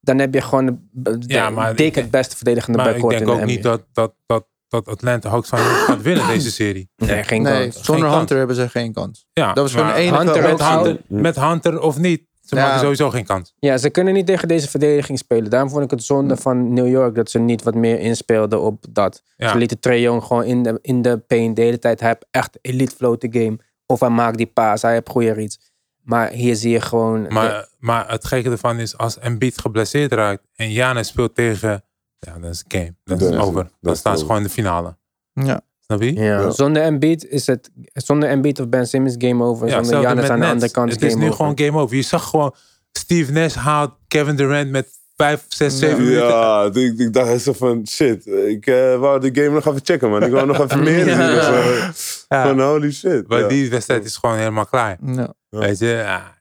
Dan heb je gewoon de, de, Ja, maar dik ik- het beste verdedigende maar ik backcourt denk in de ook niet dat, dat, dat, dat Atlanta Hawks van gaat winnen deze serie. Nee, geen Nee, kans. zonder. Hunter hebben ze geen kans. Ja, Dat was gewoon enige Hunter met. Hunter, met Hunter of niet, ze Ja. maken sowieso geen kans. Ja, ze kunnen niet tegen deze verdediging spelen. Daarom vond ik het zonde van New York dat ze niet wat meer inspeelden op dat. Ja. Ze lieten Trae Young gewoon in de, in de paint de hele tijd. Hij heeft echt elite flow the game. Of hij maakt die paas, hij heeft goede reads. Maar hier zie je gewoon... Maar, maar het gekke ervan is, als Embiid geblesseerd raakt en Giannis speelt tegen, ja, dat is game. Dat is over. dat Dan staan ze gewoon in de finale. Ja. Snap je? ja, Ja. Zonder Embiid is het... Zonder Embiid of Ben Simmons game over. Ja, zonder Giannis met aan de andere kant Het game is nu over. gewoon game over. Je zag gewoon, Steve Nash haalt Kevin Durant met 5, 6, 7 minuten. Ja, ik, ik dacht zo van shit. Ik eh, wou de game nog even checken, man. Ik wou nog even meer zien. Dus, Ja. Van holy shit. Maar ja. die wedstrijd is gewoon helemaal klaar. Weet je, ja.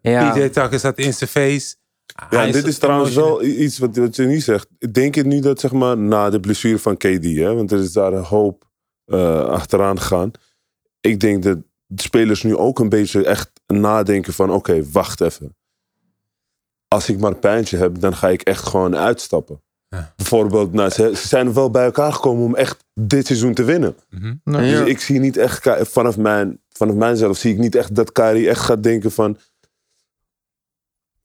Ja. PJ Tucker zat in zijn face. Ja, Hij en dit is trouwens wel iets wat, wat je niet zegt. Denk je nu dat, zeg maar, na de blessure van KD, hè, want er is daar een hoop eh, achteraan gegaan. Ik denk dat de spelers nu ook een beetje echt nadenken van, oké, wacht even. als ik maar een pijntje heb, dan ga ik echt gewoon uitstappen. Ja. Bijvoorbeeld, nou, ze, ze zijn wel bij elkaar gekomen om echt dit seizoen te winnen. Mhm. Nou, Dus ja. ik zie niet echt, vanaf, mijn, vanaf mijzelf zie ik niet echt dat Kyrie echt gaat denken van...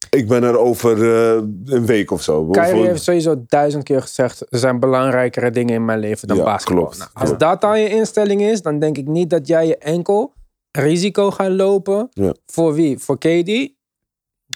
Ik ben er over eh, een week of zo. Kyrie Of- heeft sowieso duizend keer gezegd: er zijn belangrijkere dingen in mijn leven dan Ja, basketbal. klopt. Nou, als Klopt. dat dan je instelling is, dan denk ik niet dat jij je enkel risico gaat lopen. Ja. Voor wie? Voor KD?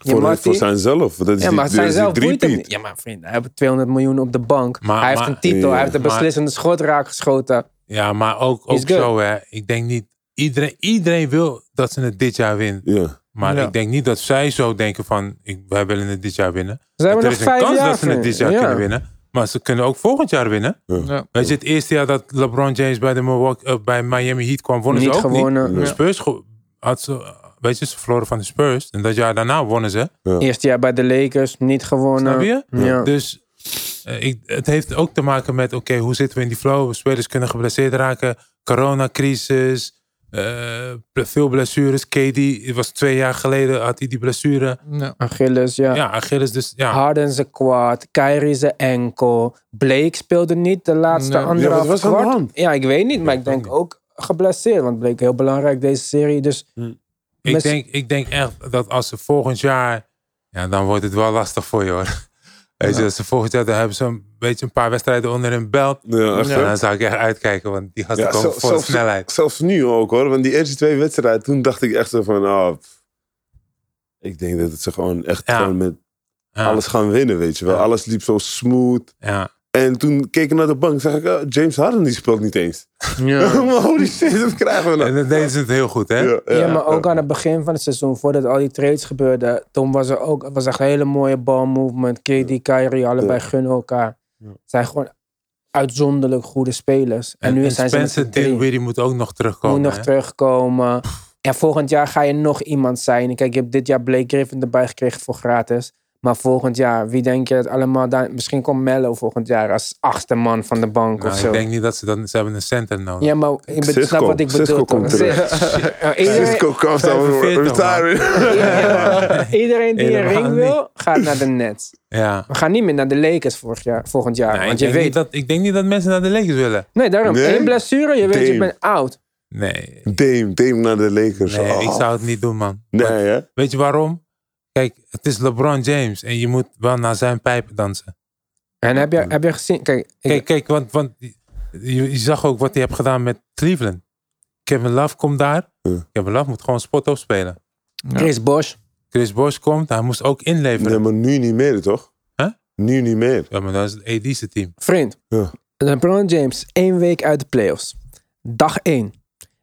Voor, voor zijnzelf. Dat is Ja, die- maar dat zijn is die zelf boeit hem driepeat. niet. Ja, maar vriend, hij heeft 200 miljoen op de bank. Maar- hij heeft maar- een titel, Ja, hij heeft de maar- beslissende schot raak geschoten. Ja, maar ook, ook zo, hè. Ik denk niet... Iedereen, iedereen wil dat ze het dit jaar winnen. Ja. Maar Ja. ik denk niet dat zij zo denken van... Ik, wij willen het dit jaar winnen. Ze hebben er nog is een kans dat ze het dit jaar Ja. kunnen winnen. Maar ze kunnen ook volgend jaar winnen. Ja. Weet je, het eerste jaar dat LeBron James bij, de Milwaukee, eh, bij Miami Heat kwam, wonnen Niet ze ook gewonnen. niet. Spurs had ze, weet je, ze verloren van de Spurs. En dat jaar daarna wonnen ze. Eerste jaar bij de Lakers, niet gewonnen. Snap je? Ja. Dus eh, ik, het heeft ook te maken met, oké, hoe zitten we in die flow? Spelers kunnen geblesseerd raken. Coronacrisis. Eh, veel blessures. KD, het was twee jaar geleden, had hij die blessure. Ja. Achilles, ja. Ja, Achilles dus, ja. Harden zijn kwaad, Kyrie zijn enkel. Blake speelde niet de laatste Nee. anderhalf Ja, was kwart. Ja, ik weet niet, maar ik denk niet. ook geblesseerd. Want Blake heel belangrijk deze serie. Dus Ik Met- denk, ik denk echt dat als ze volgend jaar... Ja, dan wordt het wel lastig voor je hoor. Weet je, als ze volgend jaar... Dan hebben ze een beetje een paar wedstrijden onder hun belt. Ja, echt, En dan zou ik echt uitkijken. Want die gasten Ja, komen zel- voor zelfs, snelheid. zelfs nu ook hoor. Want die eerste twee wedstrijden, toen dacht ik echt zo van... Oh, ik denk dat het ze gewoon echt Ja. gewoon met Ja, alles gaan winnen, weet je wel. Ja. Alles liep zo smooth. ja. En toen keek ik naar de bank, zag ik, oh, James Harden die speelt niet eens. Ja. maar holy shit, dat krijgen we nou. En dan deden ze het heel goed, hè? Ja, ja, maar ook aan het begin van het seizoen, voordat al die trades gebeurden, toen was er ook was echt een hele mooie ball movement. KD, Kyrie, allebei Ja. gunnen elkaar. Ja. Zijn gewoon uitzonderlijk goede spelers. En, En, nu en zijn ze Spencer drieën. Dinwiddie moet ook nog terugkomen. moet nog hè? terugkomen. En volgend jaar ga je nog iemand zijn. Kijk, je hebt dit jaar Blake Griffin erbij gekregen voor gratis. Maar volgend jaar, wie denk je het allemaal daar? Misschien komt Mello volgend jaar als achtste man van de bank Nou, of zo. ik denk niet dat ze dan... Ze hebben een center nodig. Ja, maar ik Cisco. snap wat ik Cisco bedoel. komt toch? terug. Cisco comes down 45, man. retiring. Ja, iedereen die een ring wil, gaat naar de Nets. Ja. We gaan niet meer naar de Lakers vorig jaar, volgend jaar. Nee, want ik, je denk weet... niet dat, ik denk niet dat mensen naar de Lakers willen. Nee, daarom. Nee? Eén blessure, je weet, je Dame. bent oud. Nee, Dame, Dame naar de Lakers. nee Oh. ik zou het niet doen, man. Nee, hè? Weet je waarom? Kijk, het is LeBron James en je moet wel naar zijn pijpen dansen. En heb je, heb je gezien... Kijk, ik- Kijk, kijk want, want je, je zag ook wat hij heeft gedaan met Cleveland. Kevin Love komt daar. Ja. Kevin Love moet gewoon spot op spelen. Chris Bosh. Chris Bosh komt, hij moest ook inleveren. Nee, maar nu niet meer, toch? Huh? Nu niet meer. Ja, maar dat is het AD's team. Vriend, Ja. LeBron James, één week uit de playoffs. Dag 1.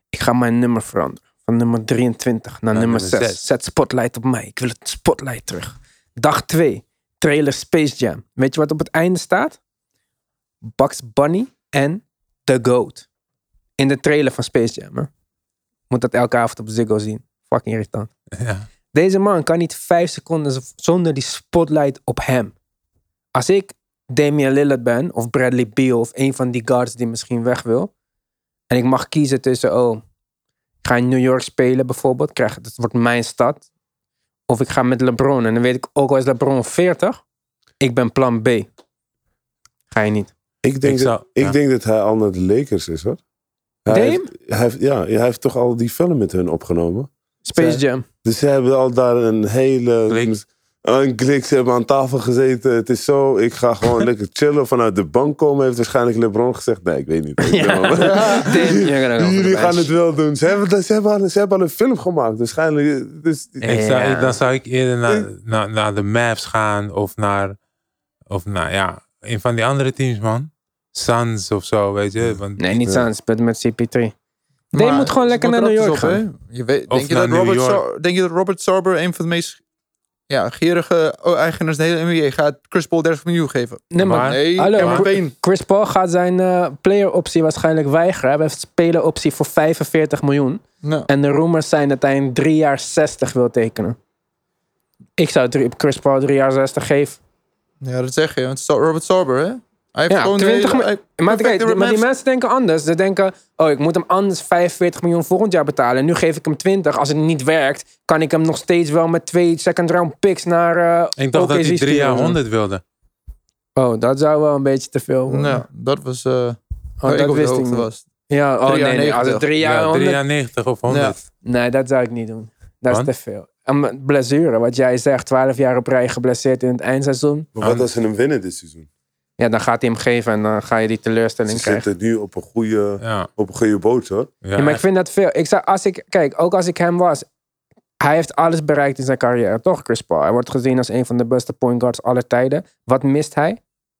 Ik ga mijn nummer veranderen. Van nummer 23 naar Naar nummer nummer 6. zes. Zet spotlight op mij. Ik wil het spotlight terug. Dag 2. Trailer Space Jam. Weet je wat op het einde staat? Bugs Bunny en The Goat. In de trailer van Space Jam. Hè? Moet dat elke avond op Ziggo zien. Fucking irritant. Ja. Deze man kan niet vijf seconden zonder die spotlight op hem. Als ik Damian Lillard ben, of Bradley Beal, of een van die guards die misschien weg wil, en ik mag kiezen tussen, oh, ga in New York spelen bijvoorbeeld, krijg, het wordt mijn stad, of ik ga met LeBron, en dan weet ik ook al is LeBron 40, ik ben plan B. Ga je niet. Ik denk, Ik zou- dat, ik denk dat hij al naar de Lakers is, hoor. Hij Dame? heeft, hij heeft, ja, hij heeft toch al die film met hun opgenomen. Space Zij- Jam. Dus ze hebben al daar een hele... Een klik, ze hebben aan tafel gezeten. Het is zo, ik ga gewoon lekker chillen. Vanuit de bank komen heeft waarschijnlijk LeBron gezegd. Nee, ik weet niet. Ik Jullie gaan het wel doen. Ze hebben, ze, hebben al, ze hebben al een film gemaakt. Waarschijnlijk. Dus, Ik zou, Ja. Dan zou ik eerder naar, naar, naar de Mavs gaan of naar, of naar, ja, een van die andere teams, man. Suns of zo, weet je. Want Nee, niet. Suns, speelt met CP3. Dame Maar moet gewoon lekker naar New York op, gaan. hè? Je weet, Of denk, je dat Robert. Sar- denk je dat Robert Sarber een van de meest ja, gierige eigenaars in de hele NBA gaat Chris Paul 30 miljoen geven? Nee, maar Nee, Hallo. Chris Paul gaat zijn eh player optie waarschijnlijk weigeren. Hij heeft speler optie voor 45 miljoen. Nou, En de rumors zijn dat hij een 3 jaar 60 wil tekenen. Ik zou drie- Chris Paul 3 jaar 60 geven. ja, dat zeg je. Want Robert Sarber, hè? Hij heeft Ja, gewoon 20 hij- mi- hij- Maar, kijk, die- maar die match. mensen denken anders. Ze denken, oh, ik moet hem anders 45 miljoen volgend jaar betalen. En nu geef ik hem 20. Als het niet werkt, kan ik hem nog steeds wel met twee second round picks naar eh Ik dacht dat hij drie jaar sturen. 100 wilde. Oh, dat zou wel een beetje te veel worden. Nou, dat was... oh, ik dat wist ik niet. was. Ja, oh Drie nee, jaar nee. Als 90. het drie jaar Ja, 100... drie jaar 90 of 100. Nee, dat zou ik niet doen. Dat is te veel. En blessure, wat jij zegt, 12 jaar op rij geblesseerd in het eindseizoen. Maar wat als ze hem winnen dit seizoen? Ja, dan gaat hij hem geven en dan ga je die Ze teleurstelling krijgen. zitten nu op een goede, Ja, op een goede boot hoor. ja, Ja, maar ik vind dat veel. Ik zou, als ik, kijk, ook als ik hem was, hij heeft alles bereikt in zijn carrière, toch, Chris Paul? Hij wordt gezien als een van de beste point guards aller tijden. Wat mist hij?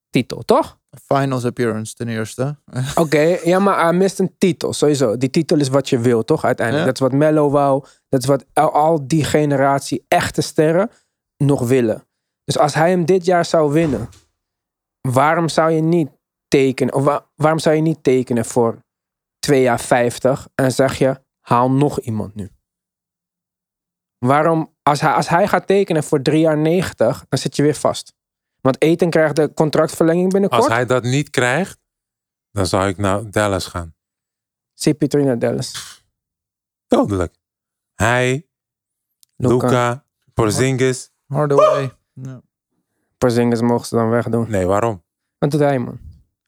Titel, toch? Finals appearance ten eerste. Oké, ja, maar hij mist een titel, sowieso. Die titel is wat je wil, toch? Uiteindelijk. Ja. Dat is wat Mello wou. Dat is wat al die generatie echte sterren nog willen. Dus als hij hem dit jaar zou winnen, waarom zou je niet tekenen? Of wa- waarom zou je niet tekenen voor 2 jaar 50 en zeg je, haal nog iemand nu? Waarom, als hij, als hij gaat tekenen voor 3 jaar 90, dan zit je weer vast. Want Eten krijgt de contractverlenging binnenkort. Als hij dat niet krijgt, dan zou ik naar Dallas gaan. CP3 naar Dallas. Dodelijk. Hij. Luca, Porzingis. Hardaway. Ja. Porzingis mogen ze dan wegdoen. Nee, waarom? Wat doet hij, man?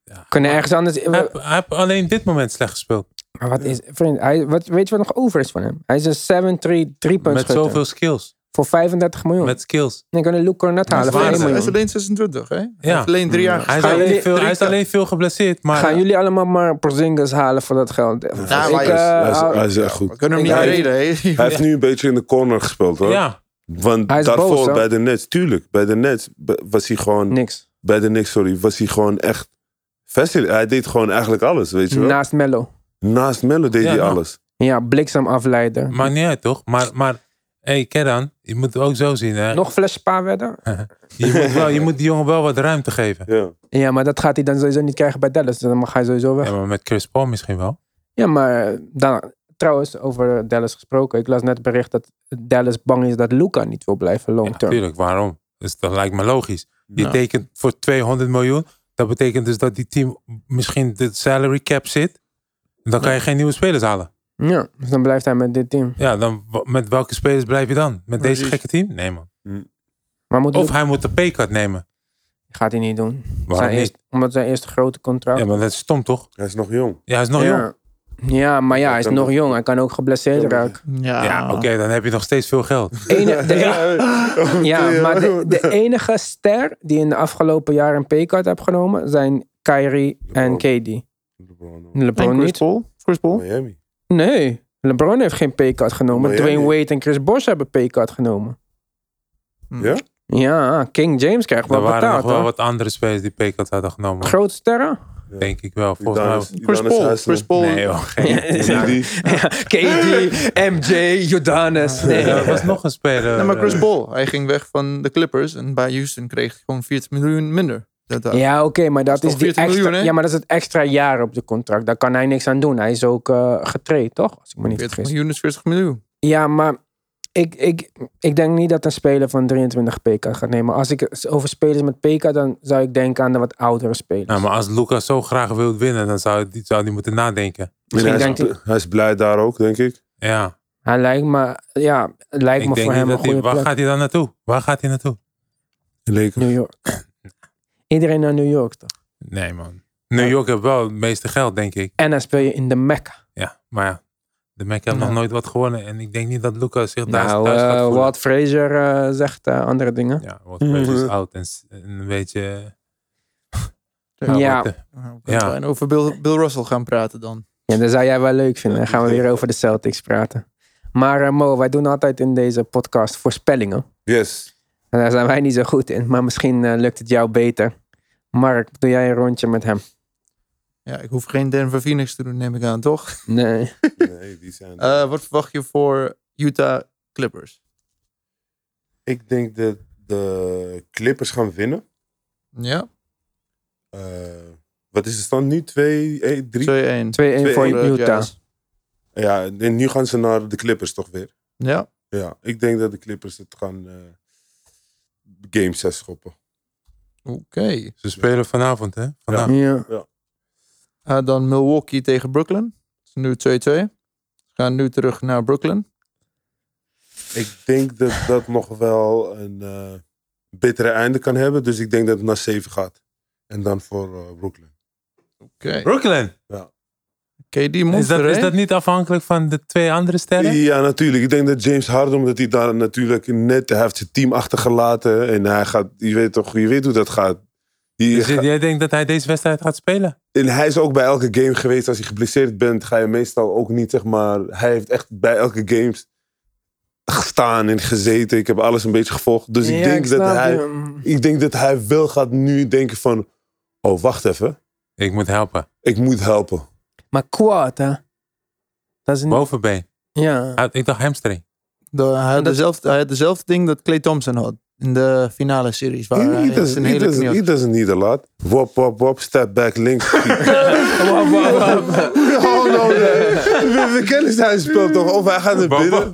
Ja. Kunnen ergens anders... Hij heeft, hij heeft alleen dit moment slecht gespeeld. Maar wat is... Vriend, hij, wat, weet je wat nog over is van hem? Hij is een 7-3 3-punt Met schutter. zoveel skills. Voor 35 miljoen. Met skills. Ik kan een Luke Cornet Maar halen is voor waar, 1 Hij is miljoen. alleen 26, hè? Hij Ja. heeft alleen drie jaar Hij is, Gaan alleen jullie- veel, hij is alleen veel geblesseerd. Maar Gaan jullie allemaal maar Porzingis halen voor dat geld? maar ik, hij is- eh, hij, is, hou- hij is echt We goed. kunnen hem niet Ja, reden, hè? Hij heeft nu een beetje in de corner gespeeld hoor. ja, Want Hij is daarvoor boos, bij de Nets, tuurlijk, bij de Nets was hij gewoon, niks. bij de Knicks, sorry, was hij gewoon echt vestig. Hij deed gewoon eigenlijk alles, weet je wel. Naast Mello. Naast Melo deed Ja, hij nou. alles. Ja, bliksemafleider. maakt niet uit toch? Maar, maar hey, Keran, je moet het ook zo zien. Hè? Nog fles spaarwedden? Je, moet wel, je moet die jongen wel wat ruimte geven. Ja. Ja, maar dat gaat hij dan sowieso niet krijgen bij Dallas. Dan mag hij sowieso weg. Ja, maar met Chris Paul misschien wel. Ja, maar dan, trouwens, over Dallas gesproken. Ik las net bericht dat Dallas bang is dat Luca niet wil blijven long term. Natuurlijk, waarom? Dus dat lijkt me logisch. Je Ja. tekent voor 200 miljoen. Dat betekent dus dat die team misschien de salary cap zit. Dan kan je geen nieuwe spelers halen. Ja, dus dan blijft hij met dit team. Ja, dan met welke spelers blijf je dan? Met deze gekke team? Nee man. Maar moet Of hij moet de paycut nemen. gaat hij niet doen. Waarom Zijn niet? eerst, omdat zijn eerste grote contract. Ja, maar dat is stom toch? Hij is nog jong. Ja, hij is nog ja. jong. Ja, maar ja, hij is nog jong. Hij kan ook geblesseerd raken. Ja, Ja, oké, dan heb je nog steeds veel geld. Ene, de, ja, maar de, de enige ster die in de afgelopen jaren een paycard heeft genomen zijn Kyrie en. KD. LeBron, LeBron En Chris niet. Paul? Chris Paul? Miami. Nee, LeBron heeft geen paycard genomen. Miami. Dwayne Wade en Chris Bosh hebben paycard genomen. Ja? Ja, King James krijgt Er wel waren betaald nog wel hoor. wat andere spelers die paycut hadden genomen. Grote sterren? Denk ik wel. Volgens mij. Chris Paul. Chris Paul. Nee joh. KD. MJ, Jordanis. Nee. Er was nog een speler. Nee, maar Chris eh, Paul, hij ging weg van de Clippers en bij Houston kreeg hij gewoon 40 miljoen minder. Ja, oké, maar dat Dat is, is die toch 14 extra, miljoen, ja, maar dat is het extra jaar op de contract. Daar kan hij niks aan doen. Hij is ook eh getraind, toch? Als ik me niet 40 vergis. miljoen is 40 miljoen. Ja, maar ik, ik, ik denk niet dat een speler van 23 PK gaat nemen. Als ik het over spelers met PK, dan zou ik denken aan de wat oudere spelers. Nou, maar als Lucas zo graag wil winnen, dan zou hij zou die moeten nadenken. En Misschien hij, denkt is, hij is blij daar ook, denk ik. Ja, Hij lijkt me, ja, lijkt ik me voor niet hem een dat hij... Waar plek. gaat hij dan naartoe? Waar gaat hij naartoe? Lakers. New York. Iedereen naar New York, toch? Nee man. New York heeft wel het meeste geld, denk ik. En dan speel je in de Mecca. Ja, maar ja. De Mac heeft nog nooit wat gewonnen. En ik denk niet dat Lucas zich thuis, Nou, thuis gaat eh, voelen. Walt Frazier eh, zegt eh, andere dingen. Ja, Walt Frazier is oud en, en een beetje... Ja. Ja. fijn over Bill, Bill Russell gaan praten dan. Ja, dat zou jij wel leuk vinden. Dan gaan we weer over de Celtics praten. Maar eh, Mo, wij doen altijd in deze podcast voorspellingen. Yes. En daar zijn wij niet zo goed in. Maar misschien lukt het jou beter. Mark, doe jij een rondje met hem? Ja, ik hoef geen Denver Phoenix te doen, neem ik aan, toch? Nee. Nee, die zijn... Eh, wat verwacht je voor Utah Clippers? Ik denk dat de Clippers gaan winnen. Ja, Eh, wat is de stand nu? 2, 1, 3? 2-1. 2-1 voor Twee- de Utah. Ja, en nu gaan ze naar de Clippers toch weer. Ja, Ja, ik denk dat de Clippers het gaan eh, game 6 schoppen. Oké. Ze spelen vanavond, hè? Vandaag. Ja. Eh, dan Milwaukee tegen Brooklyn. Het is nu 2-2. We gaan nu terug naar Brooklyn. Ik denk dat dat nog wel een eh bittere einde kan hebben. Dus ik denk dat het naar 7 gaat. En dan voor eh, Brooklyn. Oké. Brooklyn. KD Is Monster, dat, is dat niet afhankelijk van de twee andere sterren? Ja, natuurlijk. Ik denk dat James Harden, omdat hij daar natuurlijk net... Hij heeft zijn team achtergelaten. En hij gaat... Je weet toch, je weet hoe dat gaat. Je Dus gaat- jij denkt dat hij deze wedstrijd gaat spelen? en hij is ook bij elke game geweest. Als je geblesseerd bent, ga je meestal ook niet, zeg maar... Hij heeft echt bij elke games gestaan en gezeten. Ik heb alles een beetje gevolgd. Dus ik denk dat hij... Ik denk dat hij wel gaat nu denken van... Oh, wacht even. Ik moet helpen. Ik moet helpen. Maar quad, hè? Dat is een... Bovenbeen. Ja. Ik dacht hamstring. De, hij, had Dat- dezelfde, hij had dezelfde ding dat Clay Thompson had. In de finale series. Waar He, hij he, doesn't, zijn he, hele doesn't, knie he doesn't need a lot. Wop, wop, wop, step back, links. Wap, wap, wap. oh no, we, we kennen zijn spel toch? Of hij gaat naar Wop, binnen.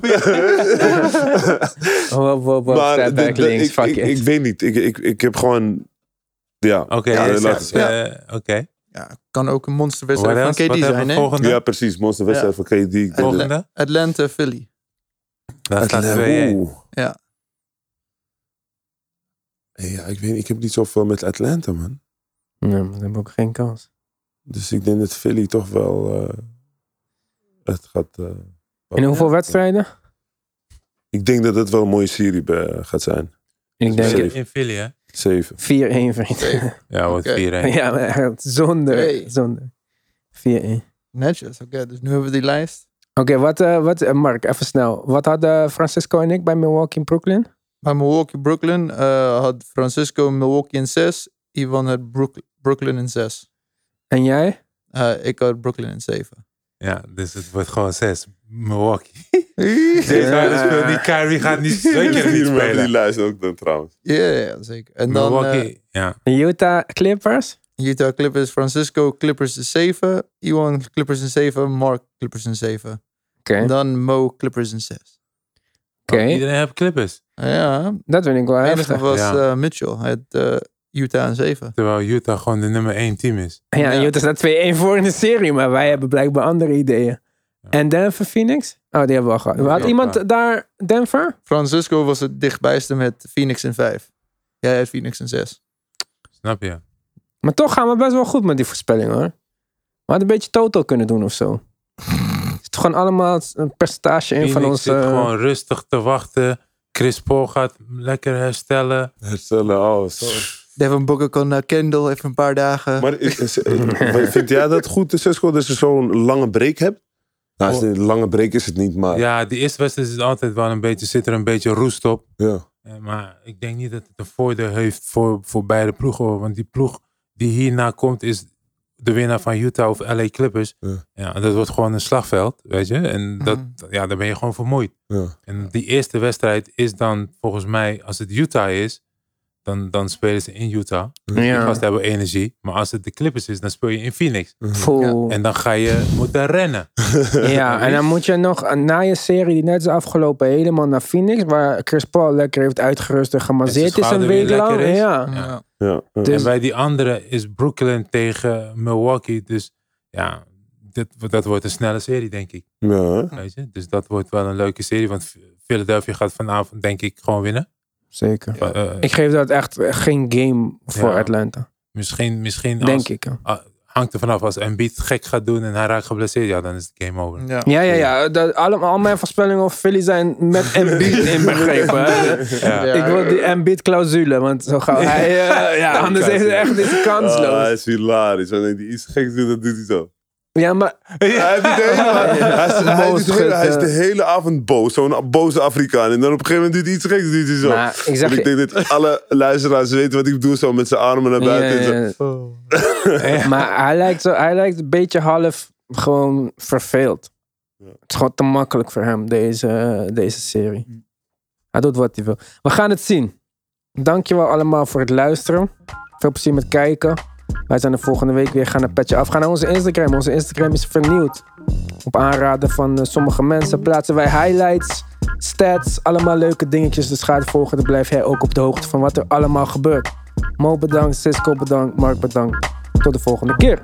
wop. Wap. Maar Step back de- links, ik, fuck ik, it. ik weet niet. Ik, ik, ik heb gewoon... Ja, Oké, Ja, ja, laat- eh, oké. Ja, kan ook een monsterwedstrijd van? KD zijn. Hè? volgende? ja precies. Monsterwedstrijd van KD. Dat- Volgende? Atlanta, Philly. Daar staat Atlanta- 2-1. Oeh. Ja. Ja, ik weet niet. Ik heb niet zoveel met Atlanta, man. Nee, maar dan heb ik ook geen kans. Dus ik denk dat Philly toch wel... eh, het gaat... eh, In hoeveel wedstrijden? ik denk dat het wel een mooie serie eh, gaat zijn. Ik denk Zeven. In Philly, hè? 7. 4-1, vriend. Ja, wordt Oké. 4-1. ja, maar zonder. Hey. Zonder. 4-1. Oké, Netjes, oké. dus nu hebben we die lijst. wat, eh, wat Mark, even snel. Wat hadden Francisco en ik bij Milwaukee en Brooklyn? Bij Milwaukee, Brooklyn eh, had Francisco Milwaukee in 6. Ivan had Brook- Brooklyn in 6. En jij? ik had Brooklyn in 7. Ja, dus het wordt gewoon 6. Milwaukee. Ja, James Harden speelt niet. Kyrie gaat niet twee keer niet Die spelen. lijst ook dan trouwens. ja, zeker. En dan eh, Milwaukee, ja. Utah Clippers? Utah Clippers, Francisco Clippers in 7. Iwan Clippers in 7. Mark Clippers in 7. Oké, En dan Mo Clippers in 6. oké. Oh, iedereen heeft Clippers. Ja, Dat vind ik wel heftig. was Ja. eh, Mitchell. Hij had eh, Utah in 7. Terwijl Utah gewoon de nummer 1 team is. Ja, Ja. Utah staat 2-1 voor in de serie, maar wij hebben blijkbaar andere ideeën. En Denver Phoenix? Oh, die hebben we al gehad. Had Ja. iemand daar Denver? Francisco was het dichtbijste met Phoenix in 5. Jij had Phoenix in 6. Snap je? Maar toch gaan we best wel goed met die voorspelling hoor. We hadden een beetje total kunnen doen of zo. Het is gewoon allemaal een percentage in van Phoenix ons. zit gewoon rustig te wachten. Chris Paul gaat lekker herstellen. Herstellen, oh, zo. Devin Booker kon naar Kendall even een paar dagen. Maar is, is- eh, vind jij dat goed, Cisco, dat je zo'n lange break hebt? Nou, het een lange break is het niet, maar ja. Ja, die eerste wedstrijd is altijd wel een beetje, zit er een beetje roest op. Eh, Maar ik denk niet dat het een voordeel heeft voor, voor beide ploegen. hoor. Want die ploeg die hierna komt is de winnaar van Utah of LA Clippers. Ja. Ja, dat wordt gewoon een slagveld, weet je. En dat, ja, dan ben je gewoon vermoeid. Ja. En die eerste wedstrijd is dan volgens mij, als het Utah is, dan, dan spelen ze in Utah. Die ja. gasten hebben energie. Maar als het de Clippers is, dan speel je in Phoenix. Vol. En dan ga je moeten rennen. Ja, en dan moet je nog na je serie die net is afgelopen helemaal naar Phoenix, waar Chris Paul lekker heeft uitgerust en gemasseerd is een week lang. Ja. Ja. Ja, ja. Dus- En bij die andere is Brooklyn tegen Milwaukee. Dus ja, dit, dat wordt een snelle serie, denk ik. Ja? Weet je? Dus dat wordt wel een leuke serie. Want Philadelphia gaat vanavond, denk ik, gewoon winnen. Zeker. Uh, uh, Ik geef dat echt geen game voor Ja. Atlanta. misschien, misschien Denk als, ik. ah, hangt er vanaf. Als Embiid gek gaat doen en hij raakt geblesseerd, ja, dan is het game over. Ja. Ja, ja, ja. Dat, alle, al mijn voorspellingen over Philly zijn met Embiid inbegrepen. hè. Ja. Ja. Ik wil die Embiid-clausule, want zo gauw hij... eh, ja, anders heeft hij echt is hij Ah, hij kansloos. is hilarisch. Wanneer hij iets geks doet, dat doet hij zo. Ja, maar... Hij, heeft het de hele, hij, is, hij, is de hele, hij is de hele avond boos. Zo'n boze Afrikaan. En dan op een gegeven moment doet hij iets geks, doet hij zo. Maar ik zeg En ik denk dat alle luisteraars weten wat ik bedoel. Zo met zijn armen naar buiten. Ja, ja. Maar hij lijkt, zo, hij lijkt een beetje half gewoon verveeld. Het is gewoon te makkelijk voor hem, deze, deze serie. Hij doet wat hij wil. We gaan het zien. Dankjewel allemaal voor het luisteren. Veel plezier met kijken. Wij zijn de volgende week weer. gaan een patje Af. gaan naar onze Instagram. Onze Instagram is vernieuwd. Op aanraden van eh, sommige mensen plaatsen wij highlights, stats, allemaal leuke dingetjes. Dus ga het volgen. Dan blijf jij ook op de hoogte van wat er allemaal gebeurt. Mo bedankt, Cisco bedankt, Mark bedankt. Tot de volgende keer.